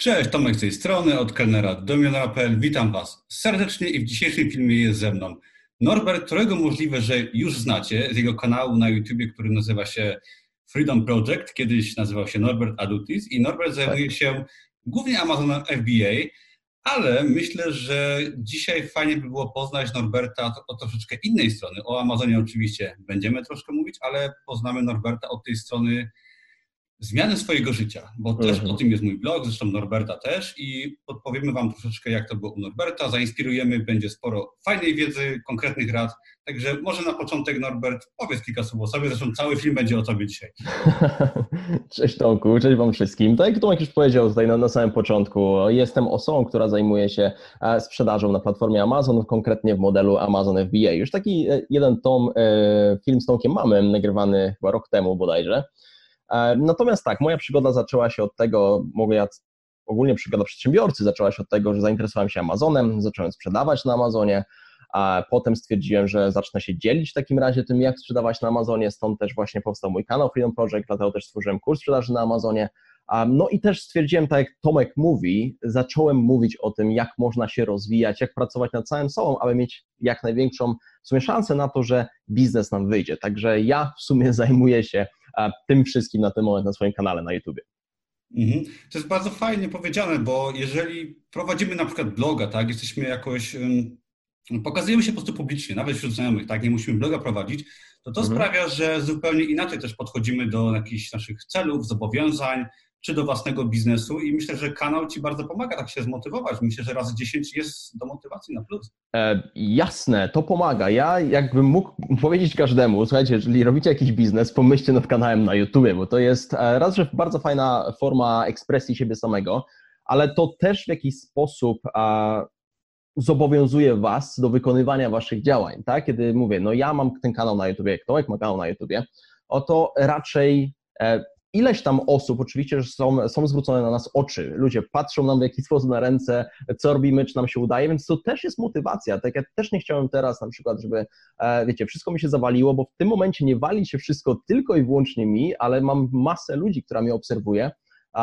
Cześć, Tomek z tej strony, od kelnera do milionera.pl. Witam Was serdecznie i w dzisiejszym filmie jest ze mną Norbert, którego możliwe, że już znacie z jego kanału na YouTubie, który nazywa się Freedom Project. Kiedyś nazywał się Norbert Adutis i Norbert zajmuje tak. się głównie Amazonem FBA, ale myślę, że dzisiaj fajnie by było poznać Norberta od troszeczkę innej strony. O Amazonie oczywiście będziemy troszkę mówić, ale poznamy Norberta od tej strony zmiany swojego życia, bo też mhm. o tym jest mój blog, zresztą Norberta też i podpowiemy Wam troszeczkę, jak to było u Norberta, zainspirujemy, będzie sporo fajnej wiedzy, konkretnych rad, także może na początek Norbert powiedz kilka słów o sobie, zresztą cały film będzie o Tobie dzisiaj. Cześć Tomku, cześć Wam wszystkim. Tak jak Tomek już powiedział tutaj na, na samym początku, jestem osobą, która zajmuje się e, sprzedażą na platformie Amazon, konkretnie w modelu Amazon FBA. Już taki e, jeden tom e, film z Tomkiem mamy, nagrywany chyba rok temu bodajże, natomiast tak, moja przygoda zaczęła się od tego, mogę ja ogólnie przygoda przedsiębiorcy zaczęła się od tego, że zainteresowałem się Amazonem, zacząłem sprzedawać na Amazonie, a potem stwierdziłem, że zacznę się dzielić w takim razie tym, jak sprzedawać na Amazonie, stąd też właśnie powstał mój kanał Freedom Project, dlatego też stworzyłem kurs sprzedaży na Amazonie. No i też stwierdziłem, tak jak Tomek mówi, zacząłem mówić o tym, jak można się rozwijać, jak pracować nad całym sobą, aby mieć jak największą w sumie szansę na to, że biznes nam wyjdzie. Także ja w sumie zajmuję się tym wszystkim na ten moment na swoim kanale na YouTube. Mhm. To jest bardzo fajnie powiedziane, bo jeżeli prowadzimy na przykład bloga, tak, jesteśmy jakoś, pokazujemy się po prostu publicznie, nawet wśród znajomych, tak, nie musimy bloga prowadzić, to to mhm. sprawia, że zupełnie inaczej też podchodzimy do jakichś naszych celów, zobowiązań, czy do własnego biznesu i myślę, że kanał Ci bardzo pomaga tak się zmotywować. Myślę, że razy 10 jest do motywacji na plus. E, jasne, to pomaga. Ja jakbym mógł powiedzieć każdemu, słuchajcie, jeżeli robicie jakiś biznes, pomyślcie nad kanałem na YouTube, bo to jest e, raz, że bardzo fajna forma ekspresji siebie samego, ale to też w jakiś sposób a, zobowiązuje Was do wykonywania Waszych działań, tak? Kiedy mówię, no ja mam ten kanał na YouTube, Tomek ma kanał na YouTube, oto raczej e, ileś tam osób, oczywiście, że są, są zwrócone na nas oczy, ludzie patrzą nam w jakiś sposób na ręce, co robimy, czy nam się udaje, więc to też jest motywacja. Tak ja też nie chciałem teraz na przykład, żeby, e, wiecie, wszystko mi się zawaliło, bo w tym momencie nie wali się wszystko tylko i wyłącznie mi, ale mam masę ludzi, która mnie obserwuje,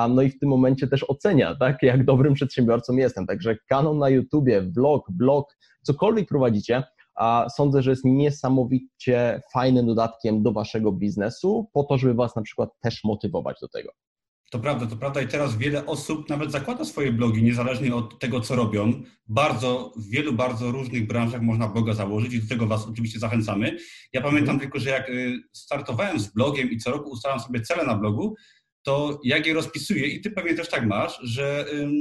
no i w tym momencie też ocenia, tak, jak dobrym przedsiębiorcą jestem. Także kanał na YouTubie, vlog, blog, cokolwiek prowadzicie, a sądzę, że jest niesamowicie fajnym dodatkiem do waszego biznesu, po to, żeby was na przykład też motywować do tego. To prawda, to prawda i teraz wiele osób nawet zakłada swoje blogi, niezależnie od tego, co robią. Bardzo, w wielu bardzo różnych branżach można bloga założyć i do tego Was oczywiście zachęcamy. Ja pamiętam mhm. tylko, że jak y, startowałem z blogiem i co roku ustalam sobie cele na blogu, to jak je rozpisuję i Ty pewnie też tak masz, że ym,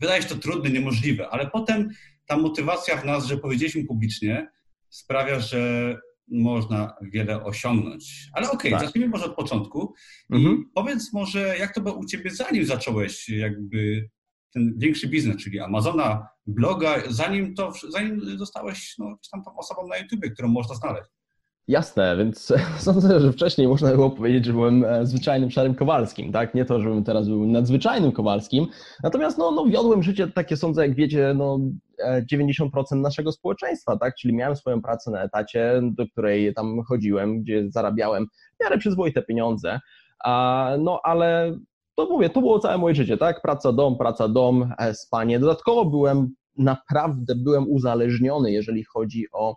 wydaje się to trudne, niemożliwe, ale potem ta motywacja w nas, że powiedzieliśmy publicznie, sprawia, że można wiele osiągnąć. Ale okej, okay, tak. zacznijmy może od początku. Mhm. I powiedz może, jak to było u Ciebie, zanim zacząłeś jakby ten większy biznes, czyli Amazona, bloga, zanim to, zanim zostałeś no, tam tą osobą na YouTubie, którą można znaleźć? Jasne, więc sądzę, że wcześniej można było powiedzieć, że byłem e, zwyczajnym szarym Kowalskim, tak? Nie to, żebym teraz był nadzwyczajnym Kowalskim. Natomiast no, no wiodłem życie takie, sądzę, jak wiecie, no 90% e, naszego społeczeństwa, tak? Czyli miałem swoją pracę na etacie, do której tam chodziłem, gdzie zarabiałem w miarę przyzwoite pieniądze. No ale to mówię, to było całe moje życie, tak? Praca, dom, praca, dom, e, spanie. Dodatkowo byłem naprawdę byłem uzależniony, jeżeli chodzi o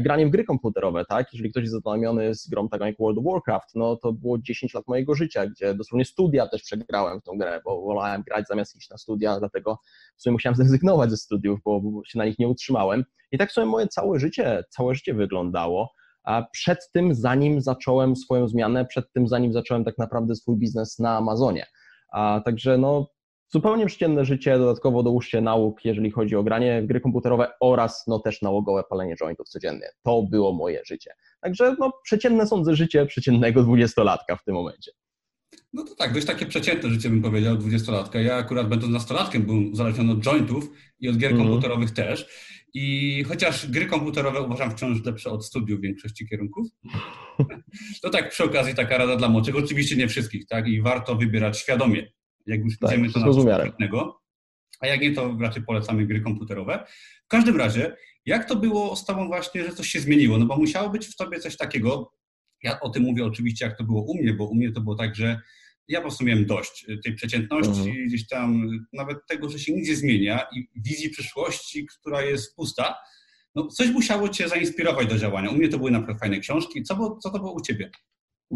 graniem w gry komputerowe, tak? Jeżeli ktoś jest zaznajomiony z grą taką jak World of Warcraft, no to było 10 lat mojego życia, gdzie dosłownie studia też przegrałem w tą grę, bo wolałem grać zamiast iść na studia, dlatego w sumie musiałem zrezygnować ze studiów, bo się na nich nie utrzymałem. I tak sobie moje całe życie, całe życie wyglądało. A przed tym, zanim zacząłem swoją zmianę, przed tym, zanim zacząłem tak naprawdę swój biznes na Amazonie. A także no, zupełnie przeciętne życie, dodatkowo dołóżcie nauk, jeżeli chodzi o granie w gry komputerowe oraz no też nałogowe palenie jointów codziennie. To było moje życie. Także no przeciętne sądzę życie przeciętnego dwudziestolatka w tym momencie. No to tak, dość takie przeciętne życie bym powiedział, dwudziestolatka. Ja akurat będąc nastolatkiem byłem uzależniony od jointów i od gier mm. komputerowych też. I chociaż gry komputerowe uważam wciąż lepsze od studiów w większości kierunków, to tak przy okazji taka rada dla młodszych, oczywiście nie wszystkich, tak? I warto wybierać świadomie jak już tak, idziemy to na coś konkretnego. A jak nie, to raczej polecamy gry komputerowe. W każdym razie, jak to było z Tobą właśnie, że coś się zmieniło? No bo musiało być w Tobie coś takiego, ja o tym mówię oczywiście, jak to było u mnie, bo u mnie to było tak, że ja po prostu miałem dość tej przeciętności, mhm. gdzieś tam nawet tego, że się nic nie zmienia i wizji przyszłości, która jest pusta. No, coś musiało Cię zainspirować do działania. U mnie to były naprawdę fajne książki. Co, było, co to było u Ciebie?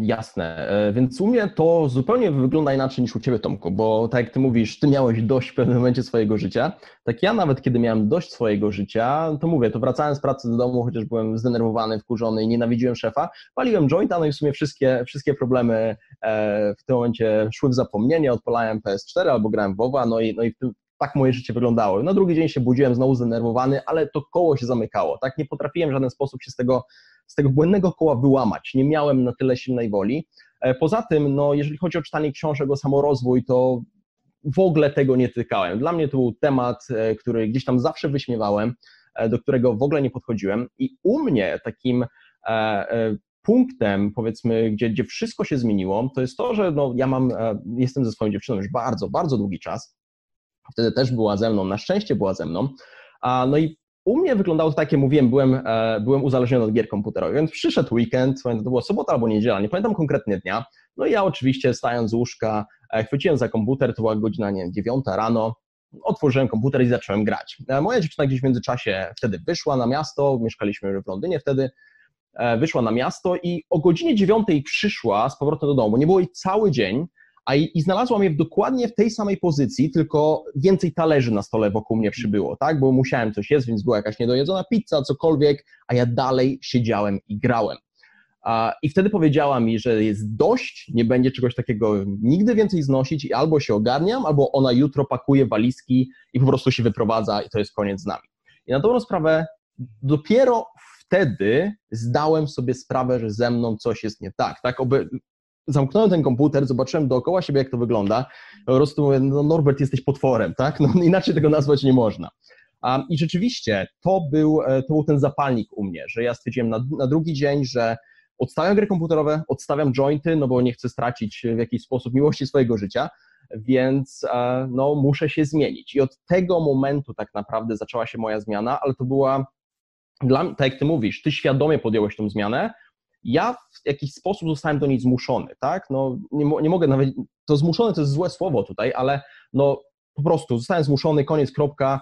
Jasne, e, więc u mnie to zupełnie wygląda inaczej niż u Ciebie, Tomku, bo tak jak Ty mówisz, Ty miałeś dość w pewnym momencie swojego życia, tak ja nawet kiedy miałem dość swojego życia, to mówię, to wracałem z pracy do domu, chociaż byłem zdenerwowany, wkurzony i nienawidziłem szefa, paliłem jointa, no i w sumie wszystkie, wszystkie problemy e, w tym momencie szły w zapomnienie, odpalałem PS4 albo grałem w WoWa, no i, no i tak moje życie wyglądało. Na drugi dzień się budziłem znowu zdenerwowany, ale to koło się zamykało, tak? Nie potrafiłem w żaden sposób się z tego z tego błędnego koła wyłamać. Nie miałem na tyle silnej woli. E, poza tym, no, jeżeli chodzi o czytanie książek o samorozwój, to w ogóle tego nie tykałem. Dla mnie to był temat, e, który gdzieś tam zawsze wyśmiewałem, e, do którego w ogóle nie podchodziłem. I u mnie takim punktem, powiedzmy, gdzie, gdzie wszystko się zmieniło, to jest to, że no, ja mam, jestem ze swoją dziewczyną już bardzo, bardzo długi czas. Wtedy też była ze mną, na szczęście była ze mną. No i u mnie wyglądało to tak, jak mówiłem, byłem, e, byłem uzależniony od gier komputerowych, więc przyszedł weekend, to było sobota albo niedziela, nie pamiętam konkretnie dnia, no i ja oczywiście stając z łóżka, e, chwyciłem za komputer, to była godzina, nie wiem, dziewiąta rano, otworzyłem komputer i zacząłem grać. E, moja dziewczyna gdzieś w międzyczasie wtedy wyszła na miasto, mieszkaliśmy w Londynie wtedy, wyszła na miasto i o godzinie dziewiątej przyszła z powrotem do domu. Nie było jej cały dzień, a i, i znalazłam je dokładnie w tej samej pozycji, tylko więcej talerzy na stole wokół mnie przybyło, tak? Bo musiałem coś jeść, więc była jakaś niedojedzona pizza, cokolwiek, a ja dalej siedziałem i grałem. I wtedy powiedziała mi, że jest dość, nie będzie czegoś takiego nigdy więcej znosić i albo się ogarniam, albo ona jutro pakuje walizki i po prostu się wyprowadza i to jest koniec z nami. I na dobrą sprawę dopiero wtedy zdałem sobie sprawę, że ze mną coś jest nie tak. tak? Oby, zamknąłem ten komputer, zobaczyłem dookoła siebie, jak to wygląda. Po prostu mówię, no Norbert, jesteś potworem, tak? No inaczej tego nazwać nie można. Um, I rzeczywiście to był, e, to był ten zapalnik u mnie, że ja stwierdziłem na, na drugi dzień, że odstawiam gry komputerowe, odstawiam jointy, no bo nie chcę stracić w jakiś sposób miłości swojego życia, więc e, no, muszę się zmienić. I od tego momentu tak naprawdę zaczęła się moja zmiana, ale to była, dla, tak jak ty mówisz, ty świadomie podjąłeś tą zmianę, ja w jakiś sposób zostałem do niej zmuszony, tak? No, nie, nie mogę nawet, to zmuszony to jest złe słowo tutaj, ale no po prostu zostałem zmuszony, koniec, kropka,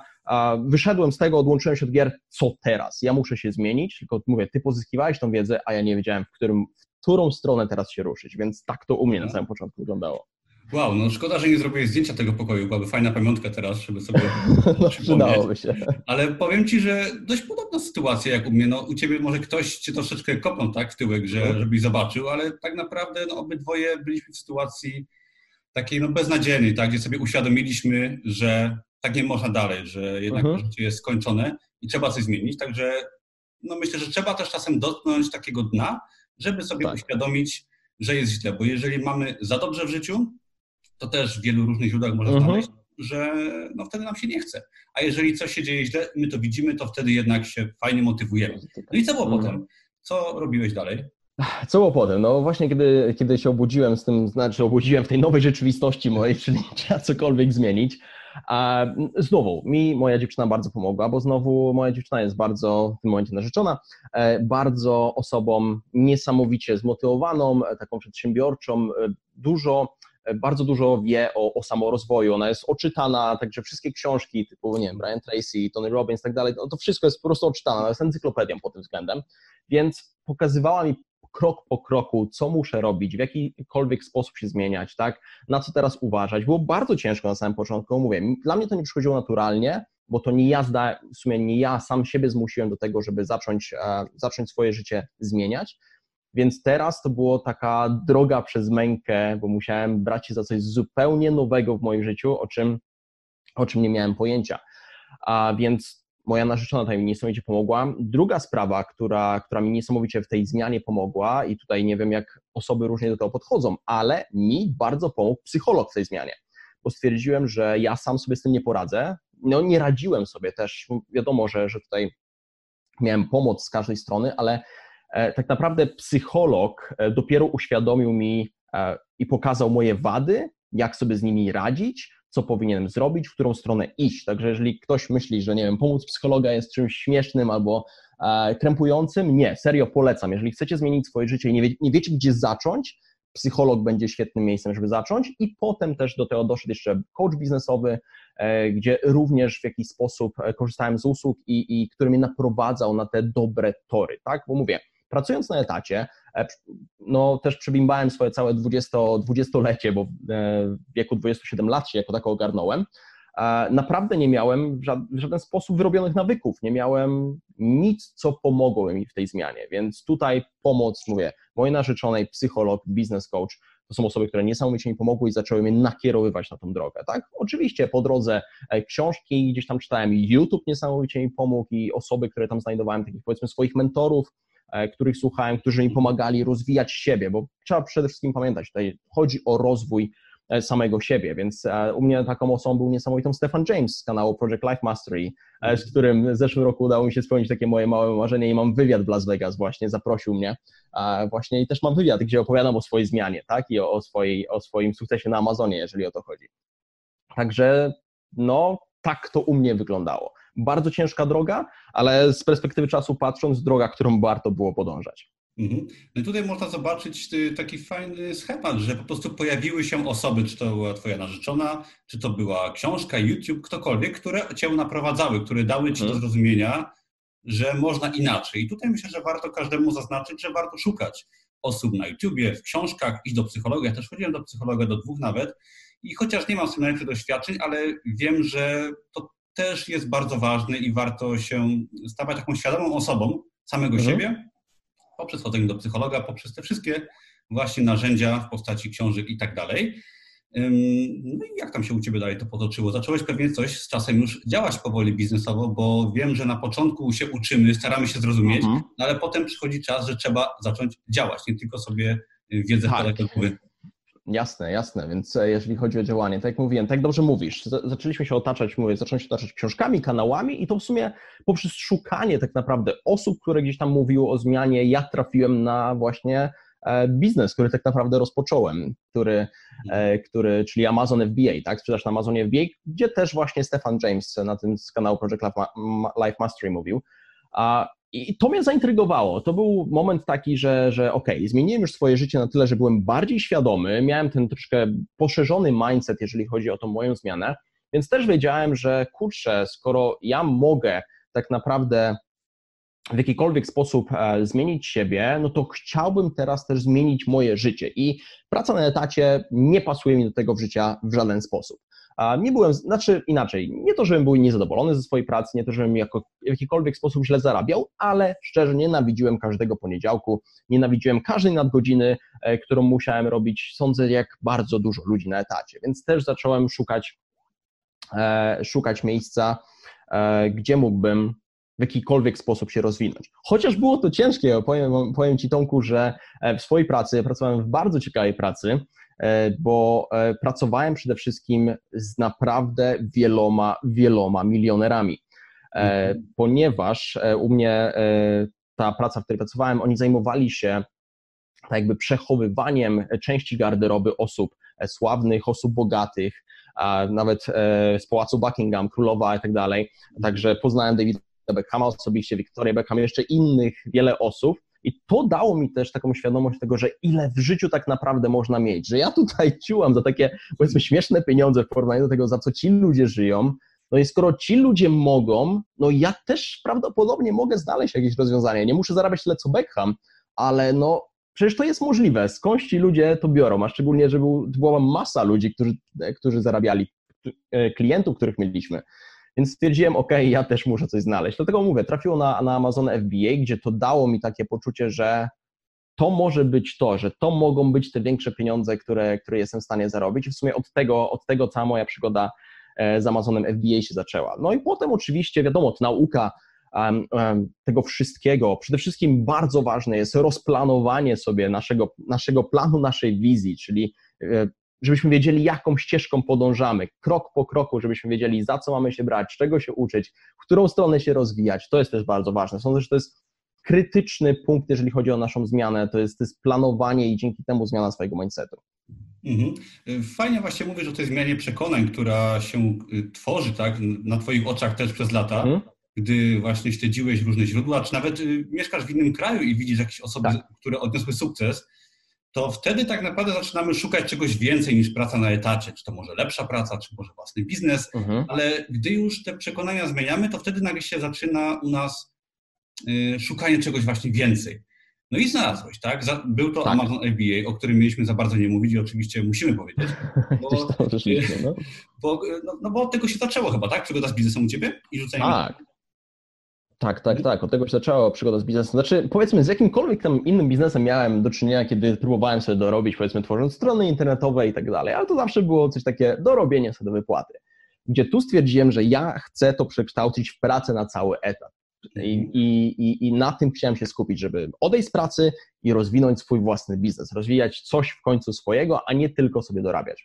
wyszedłem z tego, odłączyłem się od gier, co teraz? Ja muszę się zmienić, tylko mówię, ty pozyskiwałeś tą wiedzę, a ja nie wiedziałem, w, którym, w którą stronę teraz się ruszyć, więc tak to u mnie na mhm. samym początku wyglądało. Wow, no szkoda, że nie zrobiłeś zdjęcia tego pokoju, byłaby fajna pamiątka teraz, żeby sobie no, przydałoby się. Ale powiem Ci, że dość podobna sytuacja jak u mnie. No, u Ciebie może ktoś Cię troszeczkę kopnął tak, w tyłek, że, no. żebyś zobaczył, ale tak naprawdę no, obydwoje byliśmy w sytuacji takiej no, beznadziejnej, tak, gdzie sobie uświadomiliśmy, że tak nie można dalej, że jednak uh życie jest skończone i trzeba coś zmienić. Także no, myślę, że trzeba też czasem dotknąć takiego dna, żeby sobie tak. uświadomić, że jest źle, bo jeżeli mamy za dobrze w życiu, to też w wielu różnych źródłach można mhm. znaleźć, że no wtedy nam się nie chce. A jeżeli coś się dzieje źle, my to widzimy, to wtedy jednak się fajnie motywujemy. No i co było mhm. potem? Co robiłeś dalej? Co było potem? No właśnie, kiedy, kiedy się obudziłem z tym, znaczy obudziłem w tej nowej rzeczywistości mojej, czyli trzeba cokolwiek zmienić. A znowu, mi moja dziewczyna bardzo pomogła, bo znowu moja dziewczyna jest bardzo, w tym momencie narzeczona, e, bardzo osobą niesamowicie zmotywowaną, e, taką przedsiębiorczą, e, dużo bardzo dużo wie o, o samorozwoju, ona jest oczytana, także wszystkie książki typu, nie wiem, Brian Tracy, Tony Robbins i tak dalej, no to wszystko jest po prostu oczytane, ona jest encyklopedią pod tym względem, więc pokazywała mi krok po kroku, co muszę robić, w jakikolwiek sposób się zmieniać, tak, na co teraz uważać. Było bardzo ciężko na samym początku, mówię, dla mnie to nie przychodziło naturalnie, bo to nie ja, zda, w sumie nie ja sam siebie zmusiłem do tego, żeby zacząć, e, zacząć swoje życie zmieniać, więc teraz to było taka droga przez mękę, bo musiałem brać się za coś zupełnie nowego w moim życiu, o czym, o czym nie miałem pojęcia. A więc moja narzeczona tutaj mi niesamowicie pomogła. Druga sprawa, która, która mi niesamowicie w tej zmianie pomogła, i tutaj nie wiem, jak osoby różnie do tego podchodzą, ale mi bardzo pomógł psycholog w tej zmianie, bo stwierdziłem, że ja sam sobie z tym nie poradzę. No, nie radziłem sobie też. Wiadomo, że, że tutaj miałem pomoc z każdej strony, ale tak naprawdę psycholog e, dopiero uświadomił mi e, i pokazał moje wady, jak sobie z nimi radzić, co powinienem zrobić, w którą stronę iść. Także jeżeli ktoś myśli, że nie wiem, pomóc psychologa jest czymś śmiesznym albo krępującym, nie, serio polecam. Jeżeli chcecie zmienić swoje życie i nie, wie, nie wiecie, gdzie zacząć, psycholog będzie świetnym miejscem, żeby zacząć i potem też do tego doszedł jeszcze coach biznesowy, gdzie również w jakiś sposób korzystałem z usług i, i który mnie naprowadzał na te dobre tory, tak? Bo mówię, pracując na etacie, no też przebimbałem swoje całe 20, 20-lecie, bo w wieku 27 lat się jako tako ogarnąłem, naprawdę nie miałem w żaden sposób wyrobionych nawyków, nie miałem nic, co pomogło mi w tej zmianie, więc tutaj pomoc, mówię, mojej narzeczonej, psycholog, business coach, to są osoby, które niesamowicie mi pomogły i zaczęły mnie nakierowywać na tą drogę, tak? Oczywiście po drodze e, książki gdzieś tam czytałem, YouTube niesamowicie mi pomógł i osoby, które tam znajdowałem, takich powiedzmy swoich mentorów, e, których słuchałem, którzy mi pomagali rozwijać siebie, bo trzeba przede wszystkim pamiętać, tutaj chodzi o rozwój E, samego siebie, więc e, u mnie taką osobą był niesamowitą Stefan James z kanału Project Life Mastery, e, z którym w zeszłym roku udało mi się spełnić takie moje małe marzenie i mam wywiad w Las Vegas właśnie, zaprosił mnie właśnie i też mam wywiad, gdzie opowiadam o swojej zmianie, tak, i o, swojej, o swoim sukcesie na Amazonie, jeżeli o to chodzi. Także no, tak to u mnie wyglądało. Bardzo ciężka droga, ale z perspektywy czasu patrząc, droga, którą warto było podążać. Mhm. No i tutaj można zobaczyć y, taki fajny schemat, że po prostu pojawiły się osoby, czy to była twoja narzeczona, czy to była książka, YouTube, ktokolwiek, które cię naprowadzały, które dały ci do mhm. zrozumienia, że można inaczej. I tutaj myślę, że warto każdemu zaznaczyć, że warto szukać osób na YouTubie, w książkach, iść do psychologa. Ja też chodziłem do psychologa, do dwóch nawet. I chociaż nie mam sobie najlepszych doświadczeń, ale wiem, że to też jest bardzo ważne i warto się stawać taką świadomą osobą samego mhm. siebie, poprzez chodzenie do psychologa, poprzez te wszystkie właśnie narzędzia w postaci książek i tak dalej. No i jak tam się u Ciebie dalej to potoczyło? Zacząłeś pewnie coś z czasem już działać powoli biznesowo, bo wiem, że na początku się uczymy, staramy się zrozumieć, mhm. no ale potem przychodzi czas, że trzeba zacząć działać, nie tylko sobie wiedzę tak. do głowy Jasne, jasne, więc e, jeżeli chodzi o działanie, tak jak mówiłem, tak dobrze mówisz, zaczęliśmy się otaczać, mówię, zacząłem się otaczać książkami, kanałami i to w sumie poprzez szukanie tak naprawdę osób, które gdzieś tam mówiły o zmianie, ja trafiłem na właśnie e, biznes, który tak naprawdę rozpocząłem, który, e, który czyli Amazon FBA, tak, sprzedaż na Amazonie FBA, gdzie też właśnie Stefan James na tym kanału Project Life Mastery mówił, a i to mnie zaintrygowało. To był moment taki, że, że okej, okay, zmieniłem już swoje życie na tyle, że byłem bardziej świadomy, miałem ten troszkę poszerzony mindset, jeżeli chodzi o tą moją zmianę, więc też wiedziałem, że kurczę, skoro ja mogę tak naprawdę w jakikolwiek sposób e, zmienić siebie, no to chciałbym teraz też zmienić moje życie. I praca na etacie nie pasuje mi do tego w życia w żaden sposób. Nie byłem, znaczy inaczej, nie to, żebym był niezadowolony ze swojej pracy, nie to, żebym jako, w jakikolwiek sposób źle zarabiał, ale szczerze nienawidziłem każdego poniedziałku, nienawidziłem każdej nadgodziny, e, którą musiałem robić. Sądzę, jak bardzo dużo ludzi na etacie, więc też zacząłem szukać, e, szukać miejsca, e, gdzie mógłbym w jakikolwiek sposób się rozwinąć. Chociaż było to ciężkie, powiem, powiem Ci Tomku, że w swojej pracy, pracowałem w bardzo ciekawej pracy, bo e, pracowałem przede wszystkim z naprawdę wieloma, wieloma milionerami. E, mhm. Ponieważ u mnie ta praca, w której pracowałem, oni zajmowali się tak jakby przechowywaniem części garderoby osób sławnych, osób bogatych, nawet z pałacu Buckingham, królowa i tak dalej. Także poznałem Davida Beckhama osobiście, Victoria Beckham, jeszcze innych wiele osób, i to dało mi też taką świadomość tego, że ile w życiu tak naprawdę można mieć, że ja tutaj ciułam za takie, powiedzmy, śmieszne pieniądze w porównaniu do tego, za co ci ludzie żyją. No i skoro ci ludzie mogą, no ja też prawdopodobnie mogę znaleźć jakieś rozwiązanie. Nie muszę zarabiać tyle co Beckham, ale no przecież to jest możliwe. Skąd ci ludzie to biorą? A szczególnie, że był, była masa ludzi, którzy, którzy zarabiali, e, klientów, których mieliśmy. Więc stwierdziłem, ok, ja też muszę coś znaleźć. Dlatego mówię, trafiło na, na Amazon FBA, gdzie to dało mi takie poczucie, że to może być to, że to mogą być te większe pieniądze, które, które jestem w stanie zarobić. I w sumie od tego, od tego cała moja przygoda e, z Amazonem FBA się zaczęła. No i potem oczywiście, wiadomo, to nauka um, um, tego wszystkiego. Przede wszystkim bardzo ważne jest rozplanowanie sobie naszego, naszego planu, naszej wizji, czyli e, żebyśmy wiedzieli, jaką ścieżką podążamy, krok po kroku, żebyśmy wiedzieli, za co mamy się brać, czego się uczyć, w którą stronę się rozwijać. To jest też bardzo ważne. Sądzę, że to jest krytyczny punkt, jeżeli chodzi o naszą zmianę, to jest, to jest planowanie i dzięki temu zmiana swojego mindsetu. Mhm. Fajnie właśnie mówisz o tej zmianie przekonań, która się y, tworzy tak, na Twoich oczach też przez lata, mhm. gdy właśnie śledziłeś różne źródła, czy nawet y, mieszkasz w innym kraju i widzisz jakieś osoby, tak. które odniosły sukces to wtedy tak naprawdę zaczynamy szukać czegoś więcej niż praca na etacie. Czy to może lepsza praca, czy może własny biznes, mhm. ale gdy już te przekonania zmieniamy, to wtedy nagle się zaczyna u nas y, szukanie czegoś właśnie więcej. No i znalazłeś, tak? Był to tak. Amazon FBA, o którym mieliśmy za bardzo nie mówić i oczywiście musimy powiedzieć. Bo, no. Bo, no, no bo od tego się zaczęło chyba, tak? Przygoda z biznesem u Ciebie i rzucenie Tak, tak, tak, tak. Od tego się zaczęła przygoda z biznesem. Znaczy, powiedzmy, z jakimkolwiek tam innym biznesem miałem do czynienia, kiedy próbowałem sobie dorobić, powiedzmy, tworząc strony internetowe i tak dalej, ale to zawsze było coś takie dorobienie sobie do wypłaty. Gdzie tu stwierdziłem, że ja chcę to przekształcić w pracę na cały etat. I, i, I na tym chciałem się skupić, żeby odejść z pracy i rozwinąć swój własny biznes, rozwijać coś w końcu swojego, a nie tylko sobie dorabiać.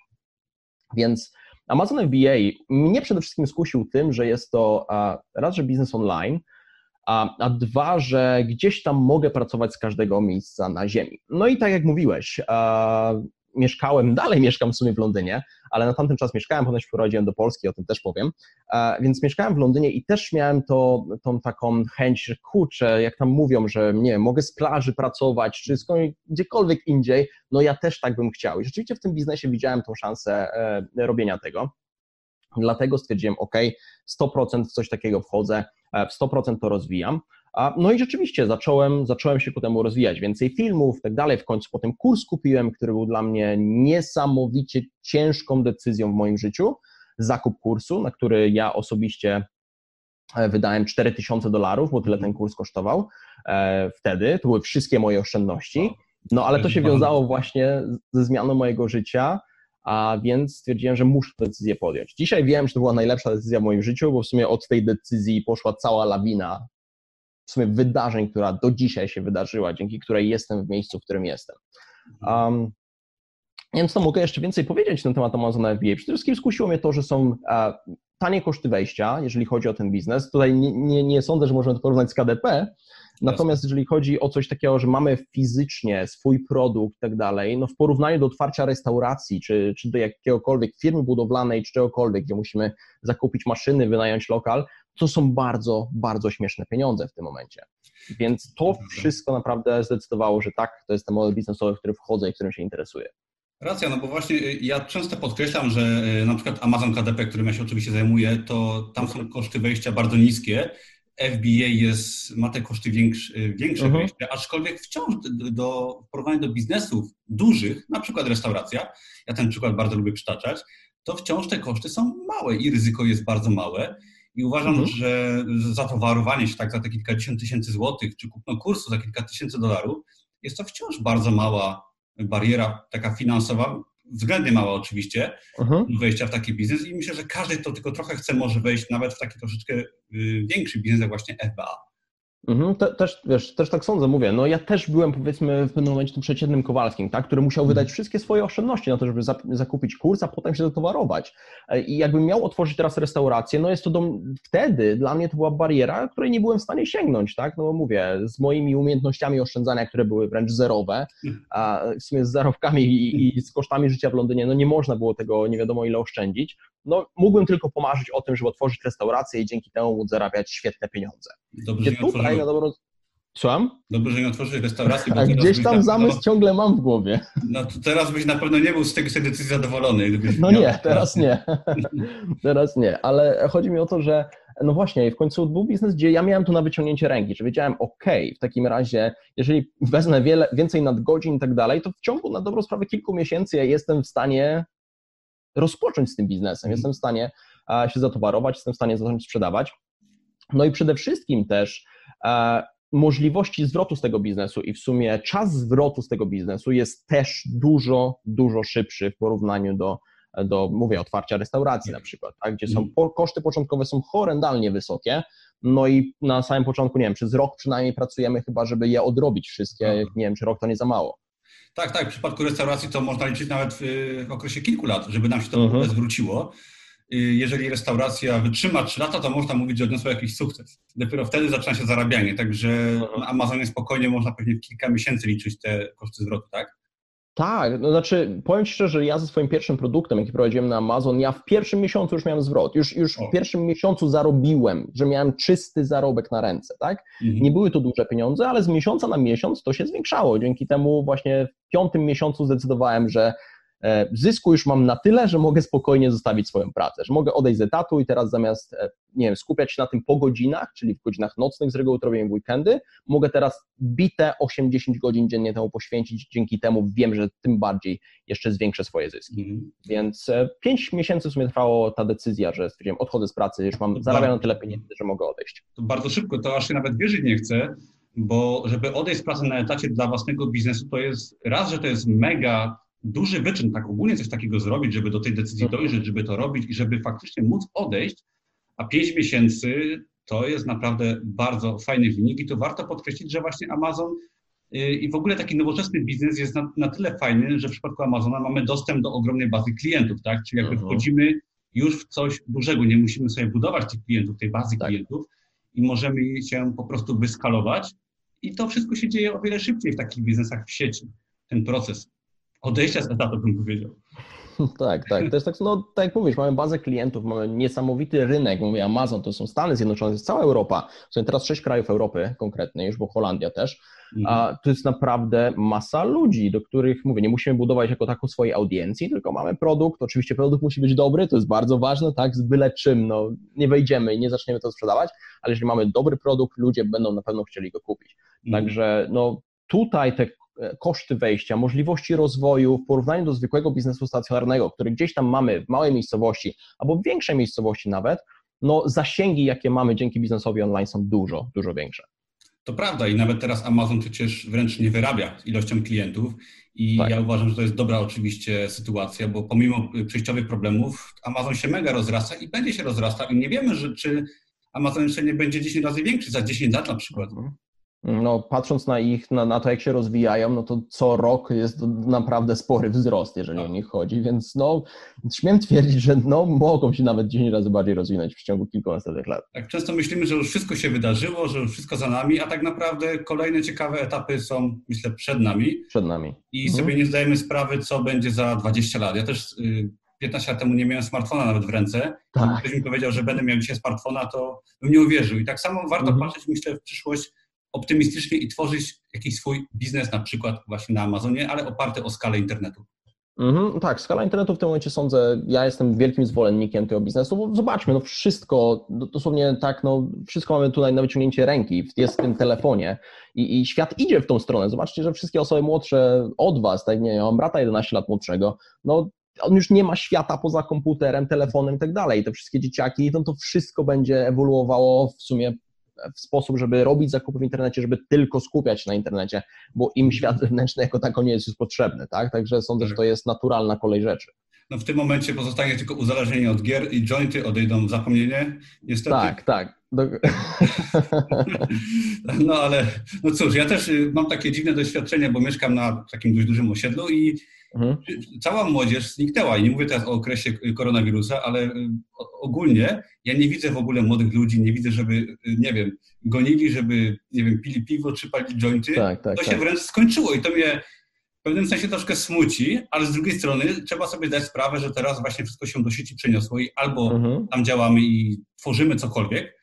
Więc Amazon FBA mnie przede wszystkim skusił tym, że jest to raz, że biznes online, a, a dwa, że gdzieś tam mogę pracować z każdego miejsca na ziemi. No i tak jak mówiłeś, mieszkałem, dalej mieszkam w sumie w Londynie, ale na tamten czas mieszkałem, potem się do Polski, o tym też powiem, więc mieszkałem w Londynie i też miałem to, tą taką chęć, że kurczę, jak tam mówią, że nie mogę z plaży pracować, czy skąd, gdziekolwiek indziej, no ja też tak bym chciał. I rzeczywiście w tym biznesie widziałem tą szansę e, robienia tego. Dlatego stwierdziłem, OK, 100% w coś takiego wchodzę, w 100% to rozwijam. No i rzeczywiście zacząłem, zacząłem się ku temu rozwijać, więcej filmów i tak dalej. W końcu potem kurs kupiłem, który był dla mnie niesamowicie ciężką decyzją w moim życiu. Zakup kursu, na który ja osobiście e, wydałem 4000 dolarów, bo tyle ten kurs kosztował e, wtedy. To były wszystkie moje oszczędności. No ale to się wiązało właśnie ze zmianą mojego życia a więc stwierdziłem, że muszę tę decyzję podjąć. Dzisiaj wiem, że to była najlepsza decyzja w moim życiu, bo w sumie od tej decyzji poszła cała lawina w sumie wydarzeń, która do dzisiaj się wydarzyła, dzięki której jestem w miejscu, w którym jestem. Um, więc to mogę jeszcze więcej powiedzieć na temat Amazona FBA. Przede wszystkim skusiło mnie to, że są tanie koszty wejścia, jeżeli chodzi o ten biznes. Tutaj nie, nie, nie sądzę, że możemy to porównać z KDP, Natomiast jeżeli chodzi o coś takiego, że mamy fizycznie swój produkt i tak dalej, no w porównaniu do otwarcia restauracji, czy, czy do jakiegokolwiek firmy budowlanej, czy czegokolwiek, gdzie musimy zakupić maszyny, wynająć lokal, to są bardzo, bardzo śmieszne pieniądze w tym momencie. Więc to wszystko naprawdę zdecydowało, że tak, to jest ten model biznesowy, w który wchodzę i którym się interesuję. Racja, no bo właśnie y, ja często podkreślam, że y, na przykład Amazon KDP, którym ja się oczywiście zajmuję, to tam są koszty wejścia bardzo niskie FBA jest, ma te koszty większe, większe uh-huh. aczkolwiek wciąż do, do, w porównaniu do biznesów dużych, na przykład restauracja, ja ten przykład bardzo lubię przytaczać, to wciąż te koszty są małe i ryzyko jest bardzo małe. I uważam, uh-huh. że zatowarowanie się tak za te kilkadziesiąt tysięcy złotych, czy kupno kursu za kilka tysięcy dolarów, jest to wciąż bardzo mała bariera taka finansowa, względnie mała oczywiście, uh-huh. wejścia w taki biznes i myślę, że każdy, kto tylko trochę chce, może wejść nawet w taki troszeczkę y, większy biznes, jak właśnie FBA. Mhm, te, też, wiesz, też tak sądzę, mówię, no ja też byłem powiedzmy w pewnym momencie tym przeciętnym Kowalskim, tak, który musiał wydać mhm. wszystkie swoje oszczędności na to, żeby zakupić kurs, a potem się zatowarować. E, I jakbym miał otworzyć teraz restaurację, no jest to do, wtedy dla mnie to była bariera, której nie byłem w stanie sięgnąć, tak, no bo mówię, z moimi umiejętnościami oszczędzania, które były wręcz zerowe, a w sumie z zarobkami i, i z kosztami życia w Londynie, no nie można było tego nie wiadomo ile oszczędzić, no mógłbym tylko pomarzyć o tym, żeby otworzyć restaurację i dzięki temu móc zarabiać świetne pieniądze. Dobrze, że tutaj na dobrą... Słucham? Dobrze, że nie otworzyłeś restauracji. A gdzieś tam zamysł ciągle mam w głowie. No to teraz byś na pewno nie był z tej decyzji zadowolony. No nie, teraz nie. teraz nie, ale chodzi mi o to, że no właśnie, w końcu był biznes, gdzie ja miałem to na wyciągnięcie ręki, że wiedziałem, ok, w takim razie, jeżeli wezmę wiele, więcej nadgodzin i tak dalej, to w ciągu na dobrą sprawę kilku miesięcy ja jestem w stanie rozpocząć z tym biznesem, mhm. jestem w stanie się zatowarować, jestem w stanie zacząć sprzedawać. No i przede wszystkim też e, możliwości zwrotu z tego biznesu i w sumie czas zwrotu z tego biznesu jest też dużo, dużo szybszy w porównaniu do, do mówię, otwarcia restauracji na przykład, tak, gdzie są mhm. koszty początkowe są horrendalnie wysokie, no i na samym początku, nie wiem, przez rok przynajmniej pracujemy chyba, żeby je odrobić wszystkie, mhm. nie wiem, czy rok to nie za mało. Tak, tak, w przypadku restauracji to można liczyć nawet w okresie kilku lat, żeby nam się to mhm. zwróciło. Y, jeżeli restauracja wytrzyma 3 lata, to można mówić, że odniosła jakiś sukces. Dopiero wtedy zaczyna się zarabianie, także na Amazonie spokojnie można pewnie w kilka miesięcy liczyć te koszty zwrotu, tak? Tak, no znaczy powiem Ci szczerze, że ja ze swoim pierwszym produktem, jaki prowadziłem na Amazon, ja w pierwszym miesiącu już miałem zwrot, już, już w pierwszym miesiącu zarobiłem, że miałem czysty zarobek na ręce, tak? Mhm. Nie były to duże pieniądze, ale z miesiąca na miesiąc to się zwiększało. Dzięki temu właśnie w piątym miesiącu zdecydowałem, że zysku już mam na tyle, że mogę spokojnie zostawić swoją pracę, że mogę odejść z etatu i teraz zamiast, e, nie wiem, skupiać się na tym po godzinach, czyli w godzinach nocnych z reguły robię w weekendy, mogę teraz bite 8-10 godzin dziennie temu poświęcić, dzięki temu wiem, że tym bardziej jeszcze zwiększę swoje zyski. Mm. Więc 5 e, miesięcy w sumie trwało ta decyzja, że stwierdziłem, odchodzę z pracy, już mam, zarabiam na tyle pieniędzy, że mogę odejść. To bardzo szybko, to aż się nawet wierzyć nie chcę, bo żeby odejść z pracy na etacie dla własnego biznesu, to jest raz, że to jest mega duży wyczyn, tak ogólnie coś takiego zrobić, żeby do tej decyzji mhm. dojrzeć, żeby to robić i żeby faktycznie móc odejść, a pięć miesięcy to jest naprawdę bardzo fajny wynik i to warto podkreślić, że właśnie Amazon y, i w ogóle taki nowoczesny biznes jest na, na tyle fajny, że w przypadku Amazona mamy dostęp do ogromnej bazy klientów, tak? Czyli jakby mhm. wchodzimy już w coś dużego, nie musimy sobie budować tych klientów, tej bazy tak. klientów i możemy się po prostu wyskalować i to wszystko się dzieje o wiele szybciej w takich biznesach w sieci, ten proces odejścia z etatu, bym powiedział. Tak, tak. To jest tak, no tak jak mówisz, mamy bazę klientów, mamy niesamowity rynek, mówię Amazon, to są Stany Zjednoczone, to jest cała Europa. Są teraz sześć krajów Europy konkretnie, już bo Holandia też. Mhm. A to jest naprawdę masa ludzi, do których, mówię, nie musimy budować jako taką swojej audiencji, tylko mamy produkt, oczywiście produkt musi być dobry, to jest bardzo ważne, tak, z byle czym, no nie wejdziemy i nie zaczniemy to sprzedawać, ale jeżeli mamy dobry produkt, ludzie będą na pewno chcieli go kupić. Mhm. Także no tutaj te koszty wejścia, możliwości rozwoju w porównaniu do zwykłego biznesu stacjonarnego, który gdzieś tam mamy w małej miejscowości albo w większej miejscowości nawet, no zasięgi, jakie mamy dzięki biznesowi online są dużo, dużo większe. To prawda i nawet teraz Amazon przecież wręcz nie wyrabia ilością klientów i tak. ja uważam, że to jest dobra oczywiście sytuacja, bo pomimo przejściowych problemów Amazon się mega rozrasta i będzie się rozrastał i nie wiemy, że czy Amazon jeszcze nie będzie 10 razy większy za 10 lat na przykład. No, patrząc na ich, na, na, to jak się rozwijają, no to co rok jest naprawdę spory wzrost, jeżeli o nich chodzi, więc no, śmiem twierdzić, że no, mogą się nawet 10 razy bardziej rozwinąć w ciągu kilku następnych lat. Tak, często myślimy, że już wszystko się wydarzyło, że już wszystko za nami, a tak naprawdę kolejne ciekawe etapy są, myślę, przed nami. Przed nami. I mhm. sobie nie zdajemy sprawy, co będzie za 20 lat. Ja też y, 15 lat temu nie miałem smartfona nawet w ręce. Tak. Ktoś mi powiedział, że będę miał dzisiaj smartfona, to bym nie uwierzył. I tak samo warto mhm. patrzeć, myślę, w przyszłość optymistycznie i tworzyć jakiś swój biznes, na przykład właśnie na Amazonie, ale oparty o skalę internetu. Mhm, tak, skala internetu w tym momencie sądzę, ja jestem wielkim zwolennikiem tego biznesu, bo zobaczmy, no wszystko, dosłownie tak, no wszystko mamy tutaj na wyciągnięcie ręki, jest w tym telefonie i, i świat idzie w tą stronę. Zobaczcie, że wszystkie osoby młodsze od Was, tak nie, ja mam brata 11 lat młodszego, no on już nie ma świata poza komputerem, telefonem i tak dalej. Te wszystkie dzieciaki, no to wszystko będzie ewoluowało w sumie w sposób, żeby robić zakupy w internecie, żeby tylko skupiać się na internecie, bo im mhm. świat zewnętrzny jako tako nie jest już potrzebny, tak? Także sądzę, że to jest naturalna kolej rzeczy. No w tym momencie pozostanie tylko uzależnienie od gier i jointy odejdą w zapomnienie, niestety. Tak, tak. No ale, no cóż, ja też y, mam takie dziwne doświadczenie, bo mieszkam na takim dość dużym osiedlu i Mhm. Cała młodzież zniknęła i nie mówię teraz o okresie koronawirusa, ale y, ogólnie ja nie widzę w ogóle młodych ludzi, nie widzę, żeby, y, nie wiem, gonili, żeby, nie wiem, pili piwo czy palili jointy. Tak, tak, to się tak. wręcz skończyło i to mnie w pewnym sensie troszkę smuci, ale z drugiej strony trzeba sobie zdać sprawę, że teraz właśnie wszystko się do sieci przeniosło i albo mhm. tam działamy i tworzymy cokolwiek,